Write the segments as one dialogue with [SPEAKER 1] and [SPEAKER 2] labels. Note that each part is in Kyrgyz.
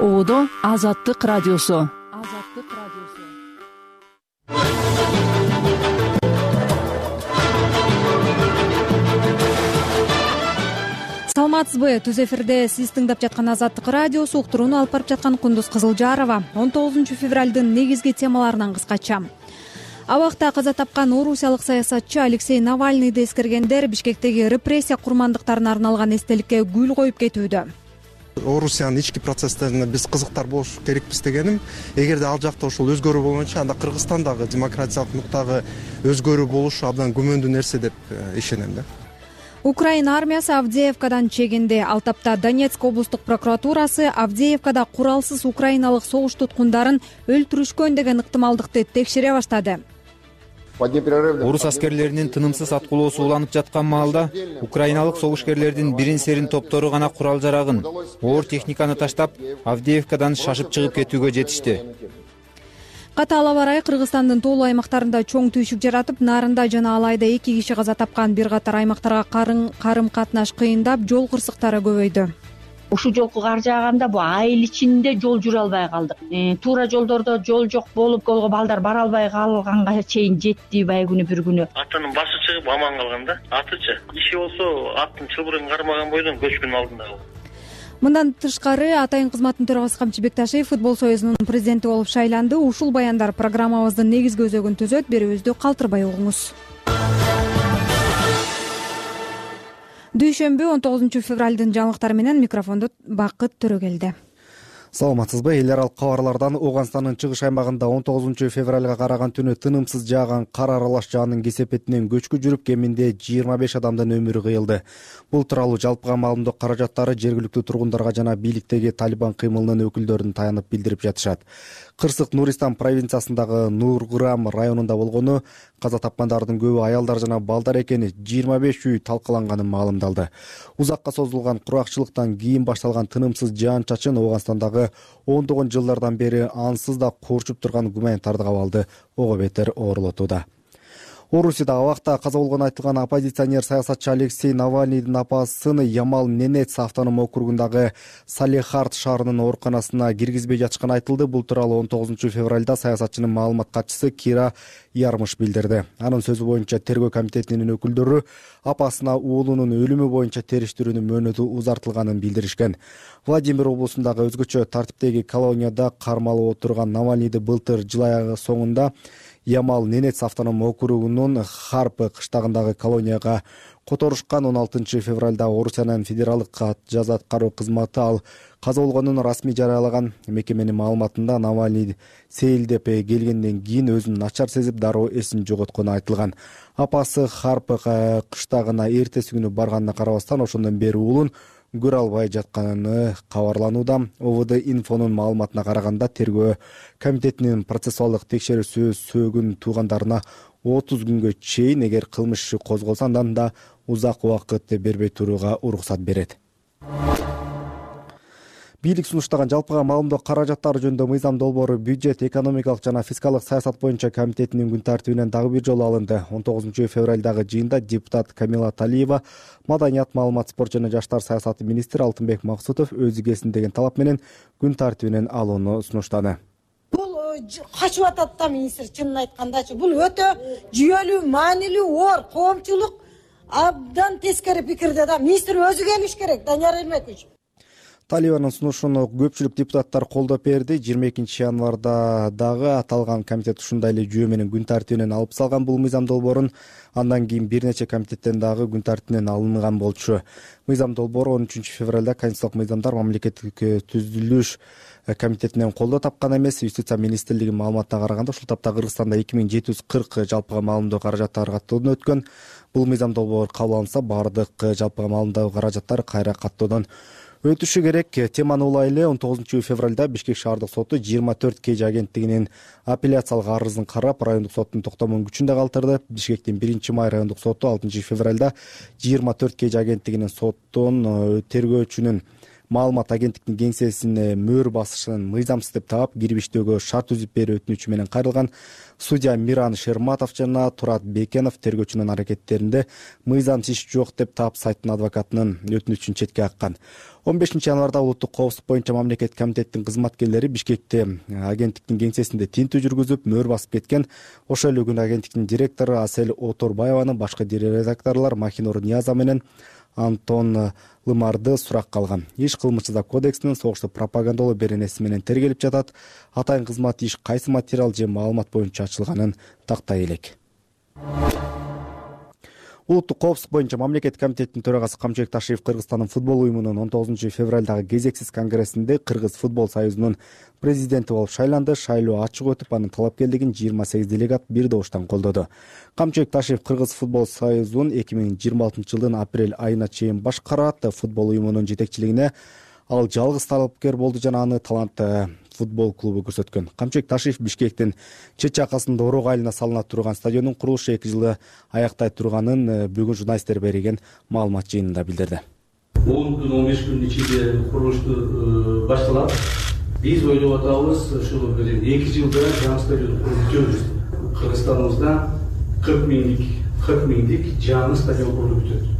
[SPEAKER 1] оодо азаттык радиосу. Азаттык радиосу.
[SPEAKER 2] Саламатсызбы түз эфирде сиз тыңдап жаткан азаттык радиосу уктурууну алып барып жаткан кундуз кызылжарова. Он тогузунчу февралдын негизги темаларынан кыскача. Абакта каза тапкан орусиялык саясатчы алексей навальныйды эскергендер бишкектеги репрессия курмандыктарына арналган эстеликке гүл коюп кетүүдө
[SPEAKER 3] орусиянын ички процесстерине биз кызыктар болуш керекпиз дегеним. Эгерде ал жакта ошол өзгөрүү болгончо анда кыргызстандагы демократиялык нуктагы өзгөрүү болушу абдан күмөндүү нерсе деп э, ишенем да.
[SPEAKER 2] Украина армиясы авдеевкадан чегинди ал тапта донецк облустук прокуратурасы авдеевкада куралсыз украиналык согуш туткундарын өлтүрүшкөн деген ыктымалдыкты текшере баштады
[SPEAKER 4] орус аскерлеринин тынымсыз аткылоосу уланып жаткан маалда украиналык согушкерлердин бирин серин топтору гана курал жарагын оор техниканы таштап авдеевкадан шашып чыгып кетүүгө жетишти.
[SPEAKER 2] Катаал аба ырайы кыргызстандын тоолуу аймактарында чоң түйшүк жаратып нарында жана алайда эки киши каза тапкан бир катар аймактарга карым катнаш кыйындап жол кырсыктары көбөйдү
[SPEAKER 5] ушул жолку кар жааганда бул айыл ичинде жол жүрө албай калдык. Э, туура жолдордо жол жок болуп колго балдар бара албай калганга чейин жетти баягы күнү бир күнү.
[SPEAKER 6] Атынын башы чыгып аман калган да атычы. Иши болсо аттын чылбырын кармаган бойдон көчкүнүн алдында калган
[SPEAKER 2] мындан тышкары атайын кызматтын төрагасы камчы бекташиев футбол союзунун президенти болуп шайланды. Ушул баяндар программабыздын негизги өзөгүн түзөт берүүбүздү калтырбай угуңуз дүйшөмбү он тогузунчу февралдын жаңылыктары менен микрофондо бакыт төрөгелди
[SPEAKER 7] саламатсызбы эл аралык кабарлардан ооганстандын чыгыш аймагында он тогузунчу февралга караган түнү тынымсыз жааган кар аралаш жаанын кесепетинен көчкү жүрүп кеминде жыйырма беш адамдын өмүрү кыйылды. Бул тууралуу жалпыга маалымдоо каражаттары жергиликтүү тургундарга жана бийликтеги талибан кыймылынын өкүлдөрүнө таянып билдирип жатышат. Кырсык нуристан провинциясындагы нурграм районунда болгону каза тапкандардын көбү аялдар жана балдар экени жыйырма беш үй талкаланганын маалымдалды. Узакка созулган кургакчылыктан кийин башталган тынымсыз жаан чачын ооганстандагы ондогон жылдардан бери ансыз да куурчуп турган гуманитардык абалды ого бетер оорлотууда орусияда абакта каза болгону айтылган оппозиционер саясатчы алексей навальныйдын апасын ямал ненец автоном округундагы салехард шаарынын ооруканасына киргизбей жатышканы айтылды. Бул тууралуу он тогузунчу февралда саясатчынын маалымат катчысы кира ярмыш билдирди. Анын сөзү боюнча тергөө комитетинин өкүлдөрү апасына уулунун өлүмү боюнча териштирүүнүн мөөнөтү узартылганын билдиришкен. Владимир облусундагы өзгөчө тартиптеги колонияда кармалып отурган навальныйды былтыр жыл аягы соңунда ямал ненец автоном округунун харп кыштагындагы колонияга которушкан он алтынчы февралда орусиянын федералдык жаза аткаруу кызматы ал каза болгонун расмий жарыялаган. Мекеменин маалыматында навальный сейилдеп келгенден кийин өзүн начар сезип дароо эсин жоготкону айтылган. Апасы харп кыштагына эртеси күнү барганына карабастан ошондон бери уулун көрө албай жатканы кабарланууда овд инфонун маалыматына караганда тергөө комитетинин процессуалдык текшерүүсү сөөгүн туугандарына отуз күнгө чейин эгер кылмыш иши козголсо андан да узак убакыт бербей турууга уруксат берет бийлик сунуштаган жалпыга маалымдоо каражаттары жөнүндө мыйзам долбоору бюджет экономикалык жана фискалдык саясат боюнча комитетинин күн тартибинен дагы бир жолу алынды. Он тогузунчу февралдагы жыйында депутат камила талиева маданият маалымат спорт жана жаштар саясаты министри алтынбек максутов өзү келсин деген талап менен күн тартибинен алууну сунуштады.
[SPEAKER 8] Бул э, качып атат да министр чынын айткандачы бул өтө жүйөлүү маанилүү оор коомчулук абдан тескери пикирде да министр өзү келиш керек данияр эрмекович
[SPEAKER 7] талибанын сунушун көпчүлүк депутаттар колдоп берди. Жыйырма экинчи январда дагы аталган комитет ушундай эле жүйө менен күн тартибинен алып салган бул мыйзам долбоорун андан кийин бир нече комитеттен дагы күн тартибинен алынган болчу. Мыйзам долбоору он үчүнчү февралда конституциялык мыйзамдар мамлекеттик э, түзүлүш э, комитетинен колдоо тапкан эмес. Юстиция министрлигинин маалыматына караганда ушул тапта кыргызстанда эки миң жети жүз кырк жалпыга маалымдоо каражаттары каттоодон өткөн. Бул мыйзам долбоор кабыл алынса баардык жалпыга маалымдоо каражаттар кайра каттоодон өтүшү керек теманы улайлы он тогузунчу февралда бишкек шаардык соту жыйырма төрт kж агенттигинин апелляциялык арызын карап райондук соттун токтомун күчүндө калтырды. Бишкектин биринчи май райондук соту алтынчы февралда жыйырма төрт kж агенттигинин соттун э, тергөөчүнүн маалымат агенттиктин кеңсесине мөөр басышын мыйзамсыз деп таап кирип иштөөгө шарт түзүп берүү өтүнүчү менен кайрылган судья миран шерматов жана турат бекенов тергөөчүнүн аракеттеринде мыйзамсыз иш жок деп таап сайттын адвокатынын өтүнүчүн четке каккан он бешинчи январда улуттук коопсуздук боюнча мамлекеттик комитеттин кызматкерлери бишкекте агенттиктин кеңсесинде тинтүү жүргүзүп мөөр басып кеткен ошол эле күнү агенттиктин директору асель оторбаеваны башкы редакторлор махинур ниязова менен антон лымарды суракка алган. Иш кылмыш кодексинин согушту пропагандалоо беренеси менен тергелип жатат. Атайын кызмат иш кайсы материал же маалымат боюнча ачылганын тактай элек улуттук коопсуздук боюнча мамлекеттик комитеттин төрагасы камчыбек ташиев кыргызстандын футбол уюмунун он тогузунчу февралдагы кезексиз конгрессинде кыргыз футбол союзунун президенти болуп шайланды. Шайлоо ачык өтүп анын талапкерлигин жыйырма сегиз делегат бир добуштан колдоду. Камчыбек ташиев кыргыз футбол союзун эки миң жыйырма алтынчы жылдын апрель айына чейин башкарат. Футбол уюмунун жетекчилигине ал жалгыз талапкер болду жана аны талант футбол клубу көрсөткөн. Камчыбек ташиев бишкектин чет жакасында орок айылына салына турган стадиондун курулушу эки жылда аяктай турганын э, бүгүн журналисттерге берилген маалымат жыйынында билдирди.
[SPEAKER 9] Он күн он беш күндүн ичинде курулушту э, башталат. Биз ойлоп атабыз ушул бир эки жылда жаңы стадионду куруп бүтөбүз кыргызстаныбызда кырк миңдик кырк миңдик жаңы стадион курулуп бүтөт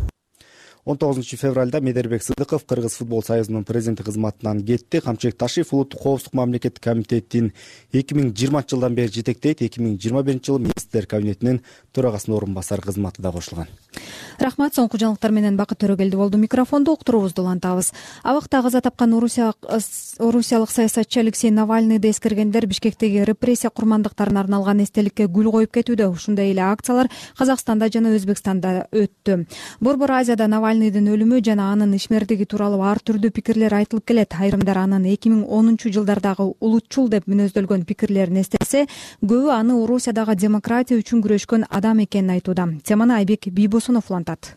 [SPEAKER 7] он тогузунчу февралда медербек сыдыков кыргыз футбол союзунун президенти кызматынан кетти. Камчыбек ташиев улуттук коопсуздук мамлекеттик комитетин эки миң жыйырманчы жылдан бери жетектейт. эки миң жыйырма биринчи жылы министрлер кабинетинин төрагасынын орун басары кызматы да кошулган.
[SPEAKER 2] Рахмат соңку жаңылыктар менен бакыт төрөгелди болду микрофонду уктуруубузду улантабыз. Абакта каза тапкан орусиялык саясатчы алексей навальныйды эскергендер бишкектеги репрессия курмандыктарына арналган эстеликке гүл коюп кетүүдө. Ушундай эле акциялар казакстанда жана өзбекстанда өттү. Борбор азияда навальный өлүмү жана анын ишмердиги тууралуу ар түрдүү пикирлер айтылып келет. Айрымдар анын эки миң онунчу жылдардагы улутчул деп мүнөздөлгөн пикирлерин эстесе көбү аны орусиядагы демократия үчүн күрөшкөн адам экенин айтууда. Теманы айбек бийбосунов улантат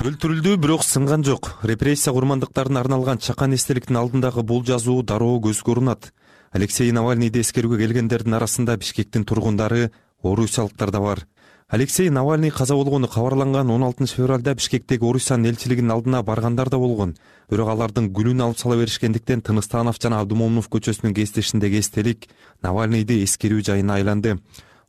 [SPEAKER 10] өлтүрүлдү бирок сынган жок. Репрессия курмандыктарына арналган чакан эстеликтин алдындагы бул жазуу дароо көзгө урунат алексей навальныйды эскерүүгө келгендердин арасында бишкектин тургундары орусиялыктар да бар алексей навальный каза болгону кабарланган он алтынчы февралда бишкектеги орусиянын элчилигинин алдына баргандар да болгон. Бирок алардын гүлүн алып сала беришкендиктен тыныстанов жана абдымомунов көчөсүнүн кесиптешиндеги эстелик навальныйды эскерүү жайына айланды.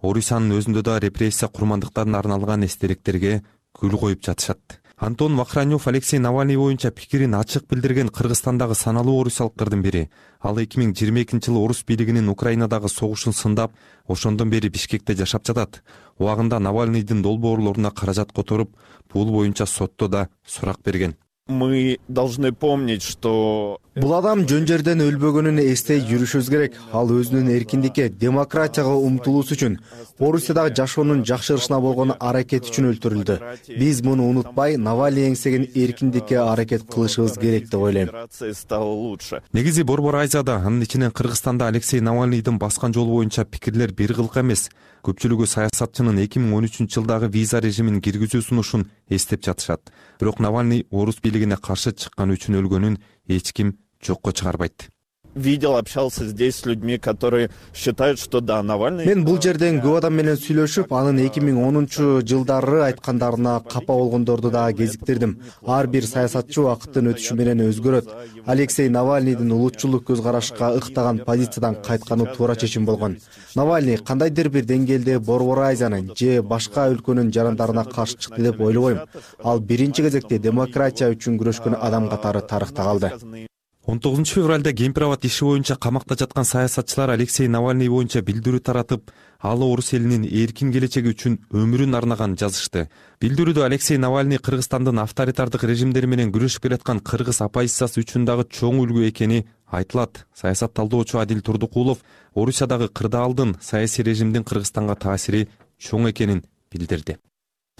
[SPEAKER 10] Орусиянын өзүндө да репрессия курмандыктарына арналган эстеликтерге гүл коюп жатышат антон вахранев алексей навальный боюнча пикирин ачык билдирген кыргызстандагы саналуу орусиялыктардын бири. Ал эки миң жыйырма экинчи жылы орус бийлигинин украинадагы согушун сындап ошондон бери бишкекте жашап жатат. Убагында навальныйдын долбоорлоруна каражат которуп бул боюнча сотто да сурак берген
[SPEAKER 11] мы должны помнить что
[SPEAKER 7] бул адам жөн жерден өлбөгөнүн эстей жүрүшүбүз керек. Ал өзүнүн эркиндикке демократияга умтулуусу үчүн орусиядагы жашоонун жакшырышына болгон аракети үчүн өлтүрүлдү. Биз муну унутпай навальный эңсеген эркиндикке аракет кылышыбыз керек деп ойлойм
[SPEAKER 11] стало лучше.
[SPEAKER 10] Негизи борбор азияда анын ичинен кыргызстанда алексей навальныйдын баскан жолу боюнча пикирлер бир кылка эмес көпчүлүгү саясатчынын эки миң он үчүнчү жылдагы виза режимин киргизүү сунушун эстеп жатышат. Бирок навальный орус бийлигине каршы чыкканы үчүн өлгөнүн эч ким жокко чыгарбайт
[SPEAKER 11] видел общался здесь с людьми которые считают что да навальный
[SPEAKER 7] мен бул жерден көп адам менен сүйлөшүп анын эки миң онунчу жылдары айткандарына капа болгондорду дагы кезиктирдим. ар бир саясатчы убакыттын өтүшү менен өзгөрөт. алексей навальныйдын улутчулдук көз карашка ыктаган позициядан кайтканы туура чечим болгон. навальный кандайдыр бир деңгээлде борбор азиянын же башка өлкөнүн жарандарына каршы чыкты деп ойлобойм ал биринчи кезекте демократия үчүн күрөшкөн адам катары тарыхта калды
[SPEAKER 10] он тогузунчу февралда кемпир иши боюнча камакта жаткан саясатчылар алексей навальный боюнча билдирүү таратып ал орус элинин эркин келечеги үчүн өмүрүн арнаганын жазышты. Билдирүүдө алексей навальный кыргызстандын авторитардык режимдери менен күрөшүп келаткан кыргыз оппозициясы үчүн дагы чоң үлгү экени айтылат. Саясат талдоочу адил турдукулов орусиядагы кырдаалдын саясий режимдин кыргызстанга таасири чоң экенин билдирди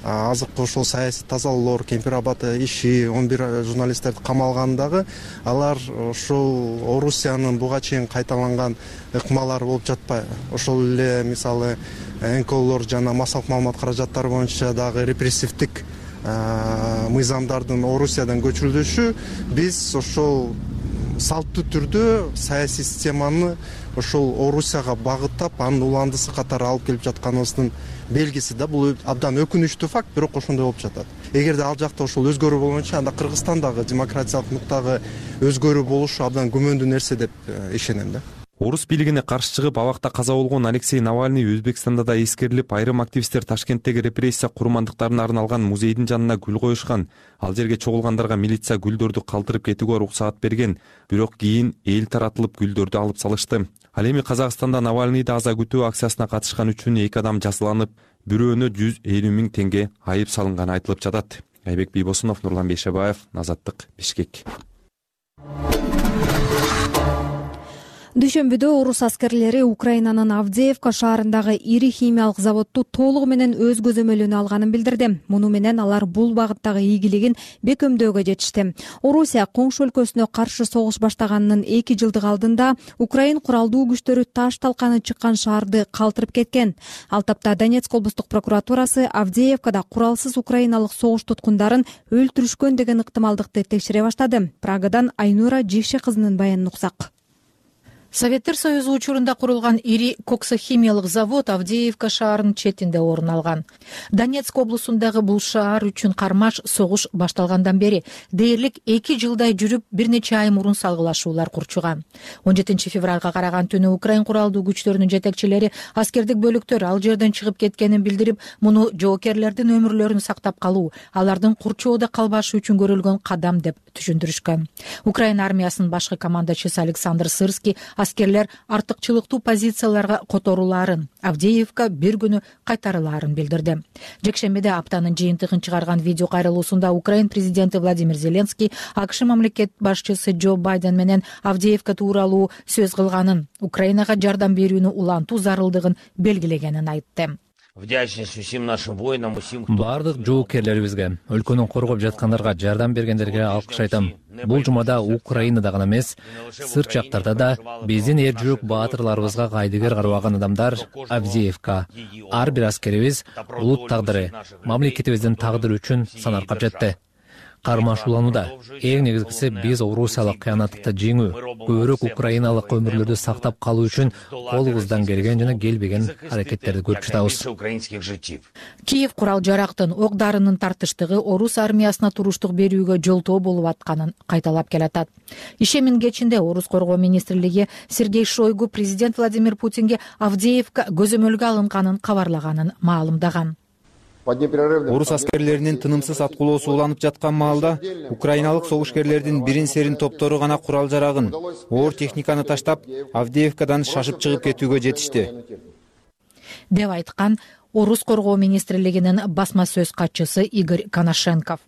[SPEAKER 3] азыркы ошол саясий тазалоолор кемпир абад иши он бир журналисттерди камалганы дагы алар ошол орусиянын буга чейин кайталанган ыкмалары болуп жатпайбы ошол эле мисалы нколор жана массалык маалымат каражаттары боюнча дагы репрессивдик мыйзамдардын орусиядан көчүрүлүшү биз ошол салттуу түрдө саясий системаны ошол орусияга багыттап анын уландысы катары алып келип жатканыбыздын белгиси да бул абдан өкүнүчтүү факт бирок ошондой болуп жатат. Эгерде ал жакта ошол өзгөрүү болгончо анда кыргызстан дагы демократиялык нуктагы өзгөрүү болушу абдан күмөндүү нерсе деп э, ишенем да
[SPEAKER 10] орус бийлигине каршы чыгып абакта каза болгон алексей навальный өзбекстанда да эскерилип айрым активисттер ташкенттеги репрессия курмандыктарына арналган музейдин жанына гүл коюшкан. Ал жерге чогулгандарга милиция гүлдөрдү калтырып кетүүгө уруксаат берген. Бирок кийин эл таратылып гүлдөрдү алып салышты. Ал эми казакстанда навальныйды аза күтүү акциясына катышкан үчүн эки адам жазаланып бирөөнө жүз элүү миң теңге айып салынганы айтылып жатат. Айбек бийбосунов нурлан бейшебаев азаттык бишкек
[SPEAKER 2] дүйшөмбүдө орус аскерлери украинанын авдеевка шаарындагы ири химиялык заводду толугу менен өз көзөмөлүнө алганын билдирди. Муну менен алар бул багыттагы ийгилигин бекемдөөгө жетишти. Орусия коңшу өлкөсүнө каршы согуш баштаганынын эки жылдык алдында украин куралдуу күчтөрү таш талканы чыккан шаарды калтырып кеткен. Ал тапта донецк облустук прокуратурасы авдеевкада куралсыз украиналык согуш туткундарын өлтүрүшкөн деген ыктымалдыкты текшере баштады. Прагадан айнура жекше кызынын баянын уксак
[SPEAKER 12] советтер союзу учурунда курулган ири коксохимиялык завод авдеевка шаарынын четинде орун алган. Донецк облусундагы бул шаар үчүн кармаш согуш башталгандан бери дээрлик эки жылдай жүрүп бир нече ай мурун салгылашуулар курчуган. Он жетинчи февралга караган түнү украин куралдуу күчтөрүнүн жетекчилери аскердик бөлүктөр ал жерден чыгып кеткенин билдирип муну жоокерлердин өмүрлөрүн сактап калуу алардын курчоодо калбашы үчүн көрүлгөн кадам деп түшүндүрүшкөн. Украин армиясынын башкы командачысы александр сырский аскерлер артыкчылыктуу позицияларга которулаарын авдеевка бир күнү кайтарылаарын билдирди. Жекшембиде аптанын жыйынтыгын чыгарган видео кайрылуусунда украин президенти владимир зеленский акш мамлекет башчысы джо байден менен авдеевка тууралуу сөз кылганын украинага жардам берүүнү улантуу зарылдыгын белгилегенин айтты.
[SPEAKER 13] Вдячность усим нашим воинам
[SPEAKER 14] баардык жоокерлерибизге өлкөнү коргоп жаткандарга жардам бергендерге алкыш айтам бул жумада украинада гана эмес сырт жактарда да биздин эр жүрөк баатырларыбызга кайдыгер карабаган адамдар авдеевка. ар бир аскерибиз улут тагдыры мамлекетибиздин тагдыры үчүн санаркап жатты кармашууланууда. Эң негизгиси биз орусиялык кыянаттыкты жеңүү көбүрөөк украиналык өмүрлөрдү сактап калуу үчүн колубуздан келген жана келбеген аракеттерди көрүп жатабыз
[SPEAKER 12] киев курал жарактын ок дарынын тартыштыгы орус армиясына туруштук берүүгө жолтоо болуп атканын кайталап келатат. Ишемин кечинде орус коргоо министрлиги сергей шойгу президент владимир путинге авдеевка көзөмөлгө алынганын кабарлаганын маалымдаган
[SPEAKER 4] орус аскерлеринин тынымсыз аткылоосу уланып жаткан маалда украиналык согушкерлердин бирин серин топтору гана курал жарагын оор техниканы таштап авдеевкадан шашып чыгып кетүүгө жетишти.
[SPEAKER 12] деп айткан орус коргоо министрлигинин басма сөз катчысы игорь коношенков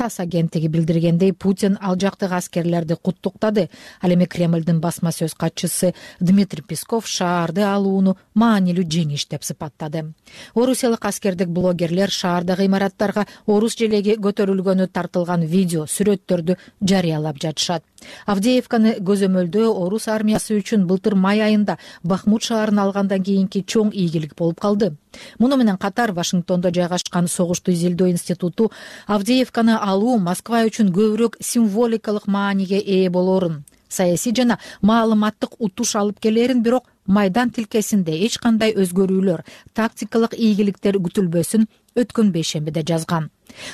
[SPEAKER 12] тасс агенттиги билдиргендей путин ал жактагы аскерлерди куттуктады. Ал эми кремлдин басма сөз катчысы дмитрий песков шаарды алууну маанилүү жеңиш деп сыпаттады. Орусиялык аскердик блогерлер шаардагы имараттарга орус желеги көтөрүлгөнү тартылган видео сүрөттөрдү жарыялап жатышат авдеевканы көзөмөлдөө орус армиясы үчүн былтыр май айында бахмут шаарын алгандан кийинки чоң ийгилик болуп калды. Муну менен катар вашингтондо жайгашкан согушту изилдөө институту авдеевканы алуу москва үчүн көбүрөөк символикалык мааниге ээ болоорун. Саясий жана маалыматтык утуш алып келээрин бирок майдан тилкесинде эч кандай өзгөрүүлөр тактикалык ийгиликтер күтүлбөсүн өткөн бейшембиде жазган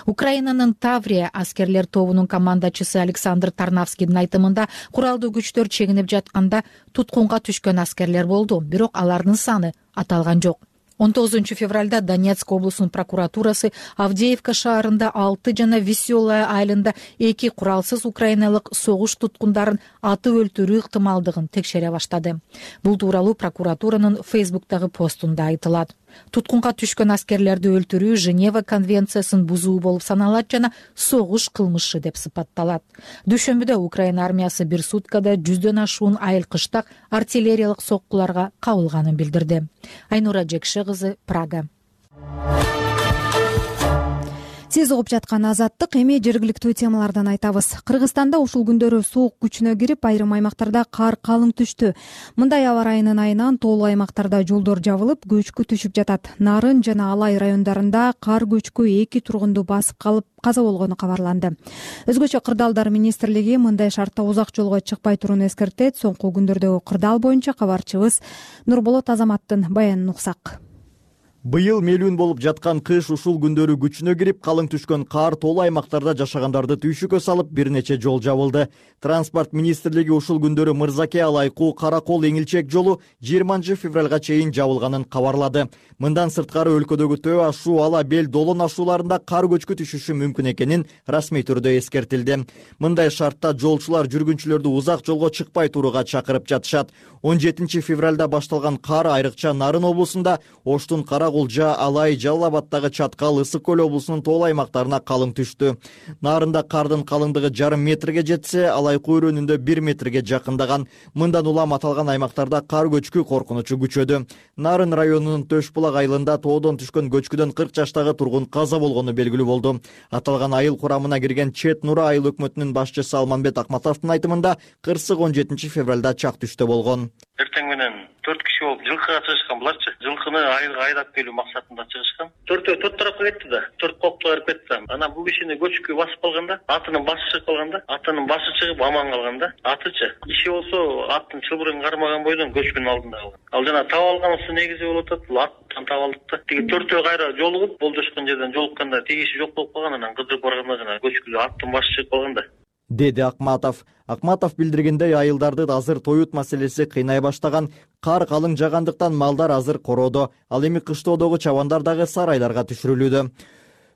[SPEAKER 12] украинанын таврия аскерлер тобунун командачысы александр тарнавскийдин айтымында куралдуу күчтөр чегинип жатканда туткунга түшкөн аскерлер болду. Бирок алардын саны аталган жок. Он тогузунчу февралда донецк облусунун прокуратурасы авдеевка шаарында алты жана веселая айылында эки куралсыз украиналык согуш туткундарын атып өлтүрүү ыктымалдыгын текшере баштады. Бул тууралуу прокуратуранын фейсбуктагы постунда айтылат туткунга түшкөн аскерлерди өлтүрүү женева конвенциясын бузуу болуп саналат жана согуш кылмышы деп сыпатталат. Дүйшөмбүдө украина армиясы бир суткада жүздөн ашуун айылкыштак артиллериялык соккуларга кабылганын билдирди. Айнура жекше кызы прага
[SPEAKER 2] сиз угуп жаткан азаттык эми жергиликтүү темалардан айтабыз. Кыргызстанда ушул күндөрү суук күчүнө кирип айрым аймактарда кар калың түштү. Мындай аба ырайынын айынан тоолуу аймактарда жолдор жабылып көчкү түшүп жатат. Нарын жана алай райондарында кар көчкү эки тургунду басып калып каза болгону кабарланды. Өзгөчө кырдаалдар министрлиги мындай шартта узак жолго чыкпай турууну эскертет. Соңку күндөрдөгү кырдаал боюнча кабарчыбыз нурболот азаматтын баянын уксак
[SPEAKER 15] быйыл мелүүн болуп жаткан кыш ушул күндөрү күчүнө кирип калың түшкөн кар тоолуу аймактарда жашагандарды түйшүккө салып бир нече жол жабылды. Транспорт министрлиги ушул күндөрү мырзаке алай куу кара кол эңилчек жолу жыйырманчы февралга чейин жабылганын кабарлады. Мындан сырткары өлкөдөгү төө ашуу ала бел долон ашууларында кар көчкү түшүшү мүмкүн экенин расмий түрдө эскертилди. Мындай шартта жолчулар жүргүнчүлөрдү узак жолго чыкпай турууга чакырып жатышат. Он жетинчи февралда башталган кар айрыкча нарын облусунда оштун кара кулжа алай жалал абаддагы чаткал ысык көл облусунун тоолуу аймактарына калың түштү. Нарында кардын калыңдыгы жарым метрге жетсе алай куу өрөөнүндө бир метрге жакындаган мындан улам аталган аймактарда кар көчкү коркунучу күчөдү. Нарын районунун төш булак айылында тоодон түшкөн көчкүдөн кырк жаштагы тургун каза болгону белгилүү болду. Аталган айыл курамына кирген чет нура айыл өкмөтүнүн башчысы алмамбет акматовдун айтымында кырсык он жетинчи февралда чак түштө болгон.
[SPEAKER 6] Эртең менен төрт киши болуп жылкыга чыгышкан буларчы жылкыны айылга айдап келүү максатында чыгышкан. Төртөө төрт тарапка кетти да. Төрт коптуга кирип кетти да. Анан бул кишини көчкү басып калган да атынын башы чыгып калган да атынын башы чыгып аман калган да атычы. Иши болсо аттын чылбырын кармаган бойдон көчкүнүн алдында калган. Ал жанагы таап алганыбызды негизи болуп атат бул аттан таап алдык да тиги төртөө кайра жолугуп болжошкон жерден жолукканда тиги киши жок болуп калган анан кыдырып барганда жанагы көчкү аттын башы чыгып калган да
[SPEAKER 15] деди акматов. Акматов билдиргендей айылдарды азыр тоют маселеси кыйнай баштаган. Кар калың жаагандыктан малдар азыр короодо. Ал эми кыштоодогу чабандар дагы сарайларга түшүрүлүүдө.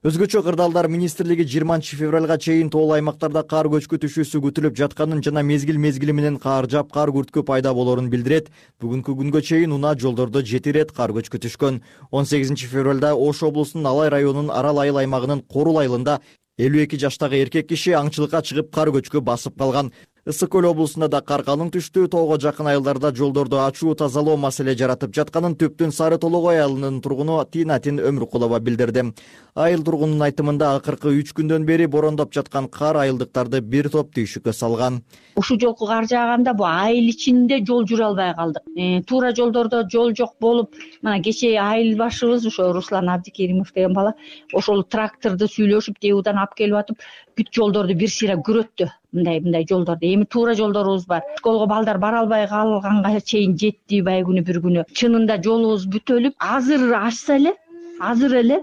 [SPEAKER 15] Өзгөчө кырдаалдар министрлиги жыйырманчы февралга чейин тоолуу аймактарда кар көчкү түшүүсү күтүлүп жатканын жана мезгил мезгили менен каар жаап кар күрткү пайда болоорун билдирет. Бүгүнкү күнгө чейин унаа жолдордо жети ирет кар көчкү түшкөн. Он сегизинчи февралда ош облусунун алай районунун арал айыл аймагынын корул айылында элүү эки жаштагы эркек киши аңчылыкка чыгып кар көчкү басып калган ысык көл облусунда да кар калың түштү тоого жакын айылдарда жолдорду ачуу тазалоо маселе жаратып жатканын түптүн сары тологой айылынын тургуну тинатин өмүркулова билдирди. Айыл тургунунун айтымында акыркы үч күндөн бери борондоп жаткан кар айылдыктарды бир топ түйшүккө салган.
[SPEAKER 5] Ушул жолку кар жааганда бул айыл ичинде жол жүрө албай калдык. Э, туура жолдордо жол жок болуп мына кечээ айыл башыбыз ошо руслан абдикеримов деген бала ошол тракторду сүйлөшүп тигуудан алып келип атып бүт жолдорду бир сыйра күрөттү мындай мындай жолдорду эми туура жолдорубуз бар школго балдар бара албай калганга чейин жетти баягы күнү бир күнү чынында жолубуз бүтөлүп азыр ачса эле азыр эле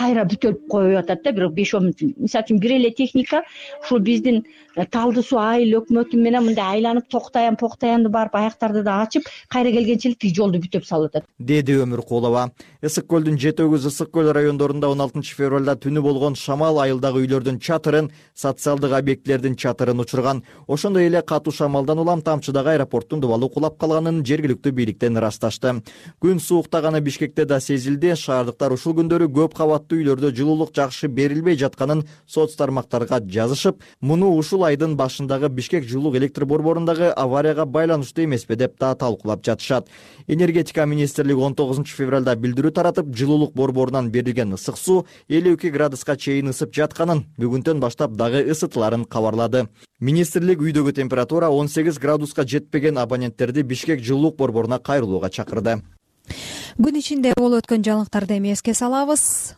[SPEAKER 5] кайра бүтөлүп коюп атат да бир беш он мисалы үчүн бир эле техника ушул биздин талды суу айыл өкмөтү менен мындай айланып токтаян поктаянды барып аяктарды да ачып кайра келгенче эле тиги жолду бүтөп салып атат.
[SPEAKER 15] Деди өмүркулова ысык көлдүн жети өгүз ысык көл райондорунда он алтынчы февралда түнү болгон шамал айылдагы үйлөрдүн чатырын социалдык объектилердин чатырын учурган. Ошондой эле катуу шамалдан улам тамчыдагы аэропорттун дубалы кулап калганын жергиликтүү бийликтен ырасташты. Күн сууктаганы бишкекте да сезилди. Шаардыктар ушул күндөрү көп кабаттуу үйлөрдө жылуулук жакшы берилбей жатканын соц тармактарга жазышып муну ушул айдын башындагы бишкек жылуулук электр борборундагы аварияга байланыштуу эмеспи деп да талкуулап жатышат. Энергетика министрлиги он тогузунчу февралда билдирүү таратып жылуулук борборунан берилген ысык суу элүү эки градуска чейин ысып жатканын бүгүнтөн баштап дагы ысытыларын кабарлады. Министрлик үйдөгү температура он сегиз градуска жетпеген абоненттерди бишкек жылуулук борборуна кайрылууга чакырды.
[SPEAKER 2] Күн ичинде болуп өткөн жаңылыктарды эми эске салабыз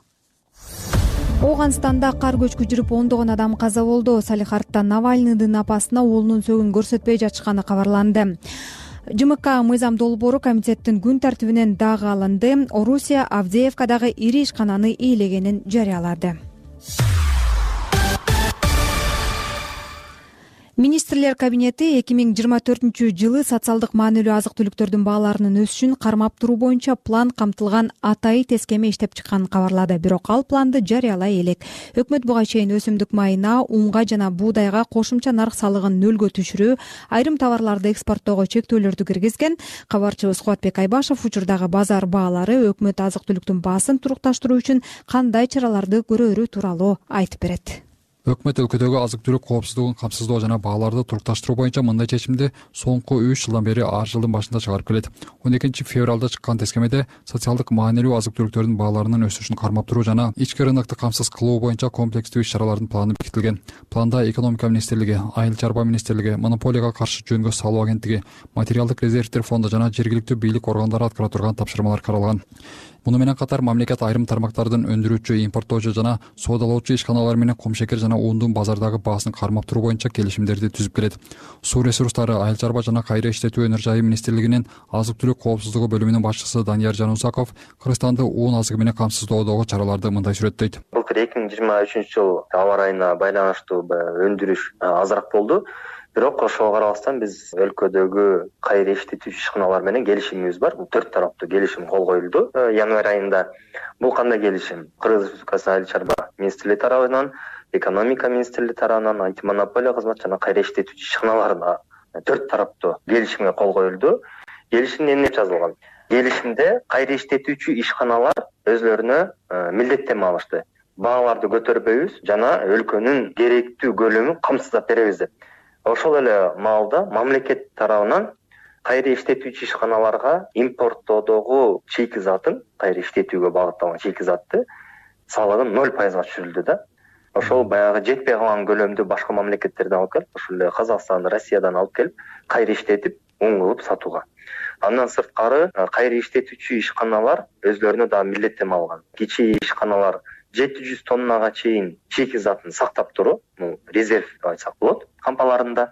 [SPEAKER 2] ооганстанда кар көчкү жүрүп ондогон адам каза болду. Салихардта навальныйдын апасына уулунун сөгүн көрсөтпөй жатышканы кабарланды. Жмк мыйзам долбоору комитеттин күн тартибинен дагы алынды. Орусия авдеевкадагы ири ишкананы ээлегенин жарыялады министрлер кабинети эки миң жыйырма төртүнчү жылы социалдык маанилүү азык түлүктөрдүн бааларынын өсүшүн кармап туруу боюнча план камтылган атайы тескеме иштеп чыкканын кабарлады. Бирок ал планды жарыялай элек. Өкмөт буга чейин өсүмдүк майына унга жана буудайга кошумча нарк салыгын нөлгө түшүрүү айрым товарларды экспорттоого чектөөлөрдү киргизген кабарчыбыз кубатбек айбашев учурдагы базар баалары өкмөт азык түлүктүн баасын турукташтыруу үчүн кандай чараларды көрөрү тууралуу айтып берет
[SPEAKER 16] өкмөт өлкөдөгү азык түлүк коопсуздугун камсыздоо жана бааларды турукташтыруу боюнча мындай чечимди соңку үч жылдан бери ар жылдын башында чыгарып келет. Он экинчи февралда чыккан тескемеде социалдык маанилүү азык түлүктөрдүн бааларынын өсүшүн кармап туруу жана ички рынокду камсыз кылуу боюнча комплекстүү иш чаралардын планы бекитилген. Планда экономика министрлиги айыл чарба министрлиги монополияга каршы жөнгө салуу агенттиги материалдык резервдер фонду жана жергиликтүү бийлик органдары аткара турган тапшырмалар каралган муну менен катар мамлекет айрым тармактардын өндүрүүчү импорттоочу жана соодалоочу ишканалары менен кумшекер жана ундун базардагы баасын кармап туруу боюнча келишимдерди түзүп келет. Суу ресурстары айыл чарба жана кайра иштетүү өнөр жайы министрлигинин азык түлүк коопсуздугу бөлүмүнүн башчысы данияр жанузаков кыргызстанды уун азыгы менен камсыздоодогу чараларды мындай сүрөттөйт.
[SPEAKER 17] Былтыр эки миң жыйырма үчүнчү жылы аба ырайына байланыштуу баягы өндүрүш азыраак болду бирок ошого карабастан биз өлкөдөгү кайра иштетүүчү ишканалар менен келишимибиз бар. Төрт тараптуу келишим кол коюлду. Э, январь айында бул кандай келишим? Кыргыз республикасы айыл чарба министрлиги тарабынан экономика министрлиги тарабынан антимонополия кызматы жана кайра иштетүүчү ишканалар төрт тараптуу келишимге кол коюлду. Келишимде эмне жазылган? Келишимде кайра иштетүүчү ишканалар өзүлөрүнө э, милдеттенме алышты. Бааларды көтөрбөйбүз жана өлкөнүн керектүү көлөмүн камсыздап беребиз деп ошол эле маалда мамлекет тарабынан кайра иштетүүчү ишканаларга импорттоодогу шикизатын кайра иштетүүгө багытталган шикизатты салыгын ноль пайызга түшүрүлдү да. Ошол баягы жетпей калган көлөмдү башка мамлекеттерден алып келип ошол эле казакстан россиядан алып келип кайра иштетип ун кылып сатууга. Андан сырткары кайра иштетүүчү ишканалар өзүлөрүнө дагы милдеттенме алган. Кичи ишканалар жети жүз тоннага чейин шикизатын сактап туруу резерв деп айтсак болот кампаларында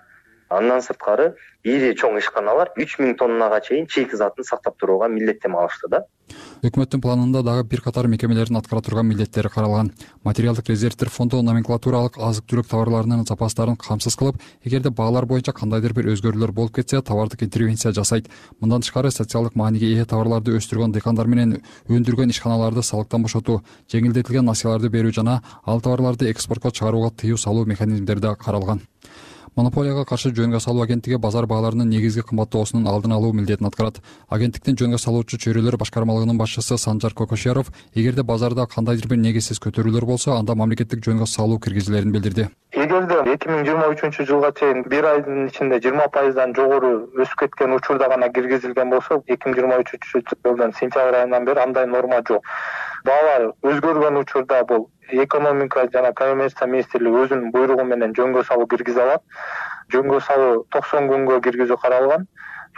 [SPEAKER 17] андан сырткары ири чоң ишканалар үч миң тоннага чейин шикизатын сактап турууга милдеттенме алышты да.
[SPEAKER 16] Өкмөттүн планында дагы бир катар мекемелердин аткара турган милдеттери каралган. Материалдык резервдер фонду номенклатуралык азык түлүк товарларынын запастарын камсыз кылып эгерде баалар боюнча кандайдыр бир өзгөрүүлөр болуп кетсе товардык интервенция жасайт. Мындан тышкары социалдык мааниге ээ товарларды өстүргөн дыйкандар менен өндүргөн ишканаларды салыктан бошотуу жеңилдетилген насыяларды берүү жана ал товарларды экспортко чыгарууга тыюу салуу механизмдери да каралган монополияга каршы жөнгө салуу агенттиги базар бааларынын негизги кымбаттоосунун алдын алуу милдетин аткарат. Агенттиктин жөнгө салуучу чөйрөлөр башкармалыгынын башчысы санжар кокошяров эгерде базарда кандайдыр бир негизсиз көтөрүүлөр болсо анда мамлекеттик жөнгө салуу киргизилерин билдирди.
[SPEAKER 18] Эгерде эки миң жыйырма үчүнчү жылга чейин бир айдын ичинде жыйырма пайыздан жогору өсүп кеткен учурда гана киргизилген болсо эки миң жыйырма үчүнчү жылдын сентябрь айынан бери андай норма жок. Баалар өзгөргөн учурда бул экономика жана коммерция министрлиги өзүнүн буйругу менен жөнгө салуу киргизе алат. Жөнгө салуу токсон күнгө киргизүү каралган.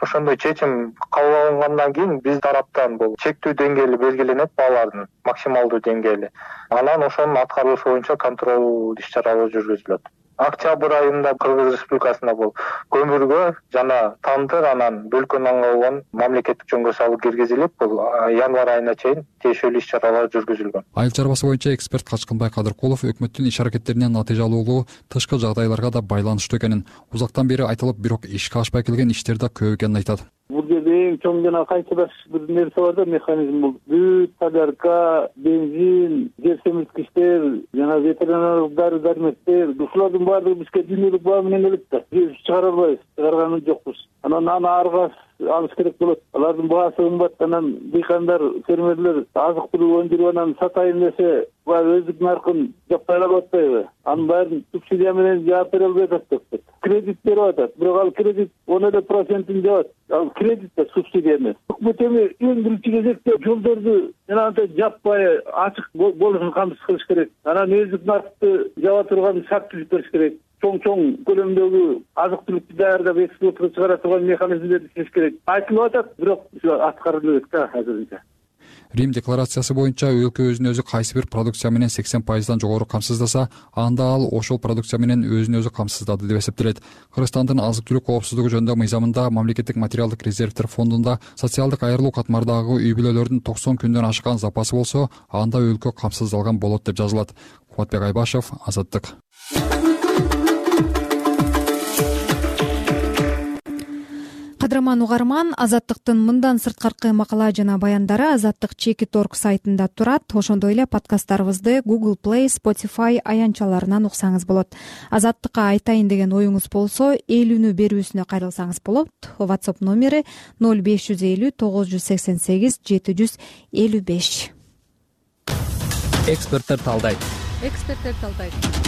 [SPEAKER 18] Ошондой чечим кабыл алынгандан кийин биз тараптан бул чектүү деңгээли белгиленет баалардын максималдуу деңгээли. Анан ошонун аткарылышы боюнча контроль иш чаралары жүргүзүлөт октябрь айында кыргыз республикасында бул көмүргө жана тандыр анан бөлкө нанга болгон мамлекеттик жөнгө салуу киргизилип бул январь айына чейин тиешелүү иш чаралар жүргүзүлгөн.
[SPEAKER 16] Айыл чарбасы боюнча эксперт качкынбай кадыркулов өкмөттүн иш аракеттеринин натыйжалуулугу тышкы жагдайларга да байланыштуу экенин узактан бери айтылып бирок ишке ашпай келген иштер да көп экенин айтат.
[SPEAKER 19] Бул эң чоң жана кайталаш бир нерсе бар да механизм бул. Бүт солярка бензин жер семирткичтер жана ветеринариялык дары дармектер ушулардын баардыгы бизге дүйнөлүк баа менен келет да. Биз чыгара албайбыз чыгарган жокпуз. Анан аны арга алыш керек болот. Алардын баасы кымбат анан дыйкандар фермерлер азык түлүк өндүрүп анан сатайын десе баягы өздүк наркын жаппай калып атпайбы. Анын баарын субсидия менен жаап бере албай атат өкмөт кредит берип атат. Бирок ал кредит он эле процентин жабат ал кредит да субсидия эмес. Өкмөт эми эң биринчи кезекте жолдорду жанагынтип жаппай ачык болушун камсыз кылыш керек. Анан өздүк наркты жаба турган шарт түзүп бериш керек чоң чоң көлөмдөгү азык түлүктү даярдап экспортко чыгара турган механизмдерди түзүш керек. Айтылып атат бирок аткарыла элек да азырынча.
[SPEAKER 16] Рим декларациясы боюнча өлкө өзүн өзү кайсы бир продукция менен сексен пайыздан жогору камсыздаса анда ал ошол продукция менен өзүн өзү камсыздады деп эсептелет. Кыргызстандын азык түлүк коопсуздугу жөнүндө мыйзамында мамлекеттик материалдык резервдер фондунда социалдык айрылуу катмардагы үй бүлөлөрдүн токсон күндөн ашкан запасы болсо анда өлкө камсыздалган болот деп жазылат. Кубатбек айбашев азаттык
[SPEAKER 2] кадырман угарман азаттыктын мындан сырткаркы макала жана баяндары азаттык чекит орг сайтында турат. Ошондой эле подкасттарыбызды google play spotify аянтчаларынан уксаңыз болот. Азаттыкка айтайын деген оюңуз болсо ээлүүнү берүүсүнө кайрылсаңыз болот. Whatsapp номери ноль беш жүз элүү тогуз жүз сексен сегиз жети жүз элүү беш.
[SPEAKER 14] Эксперттер талдайт
[SPEAKER 20] эксперттер талдайт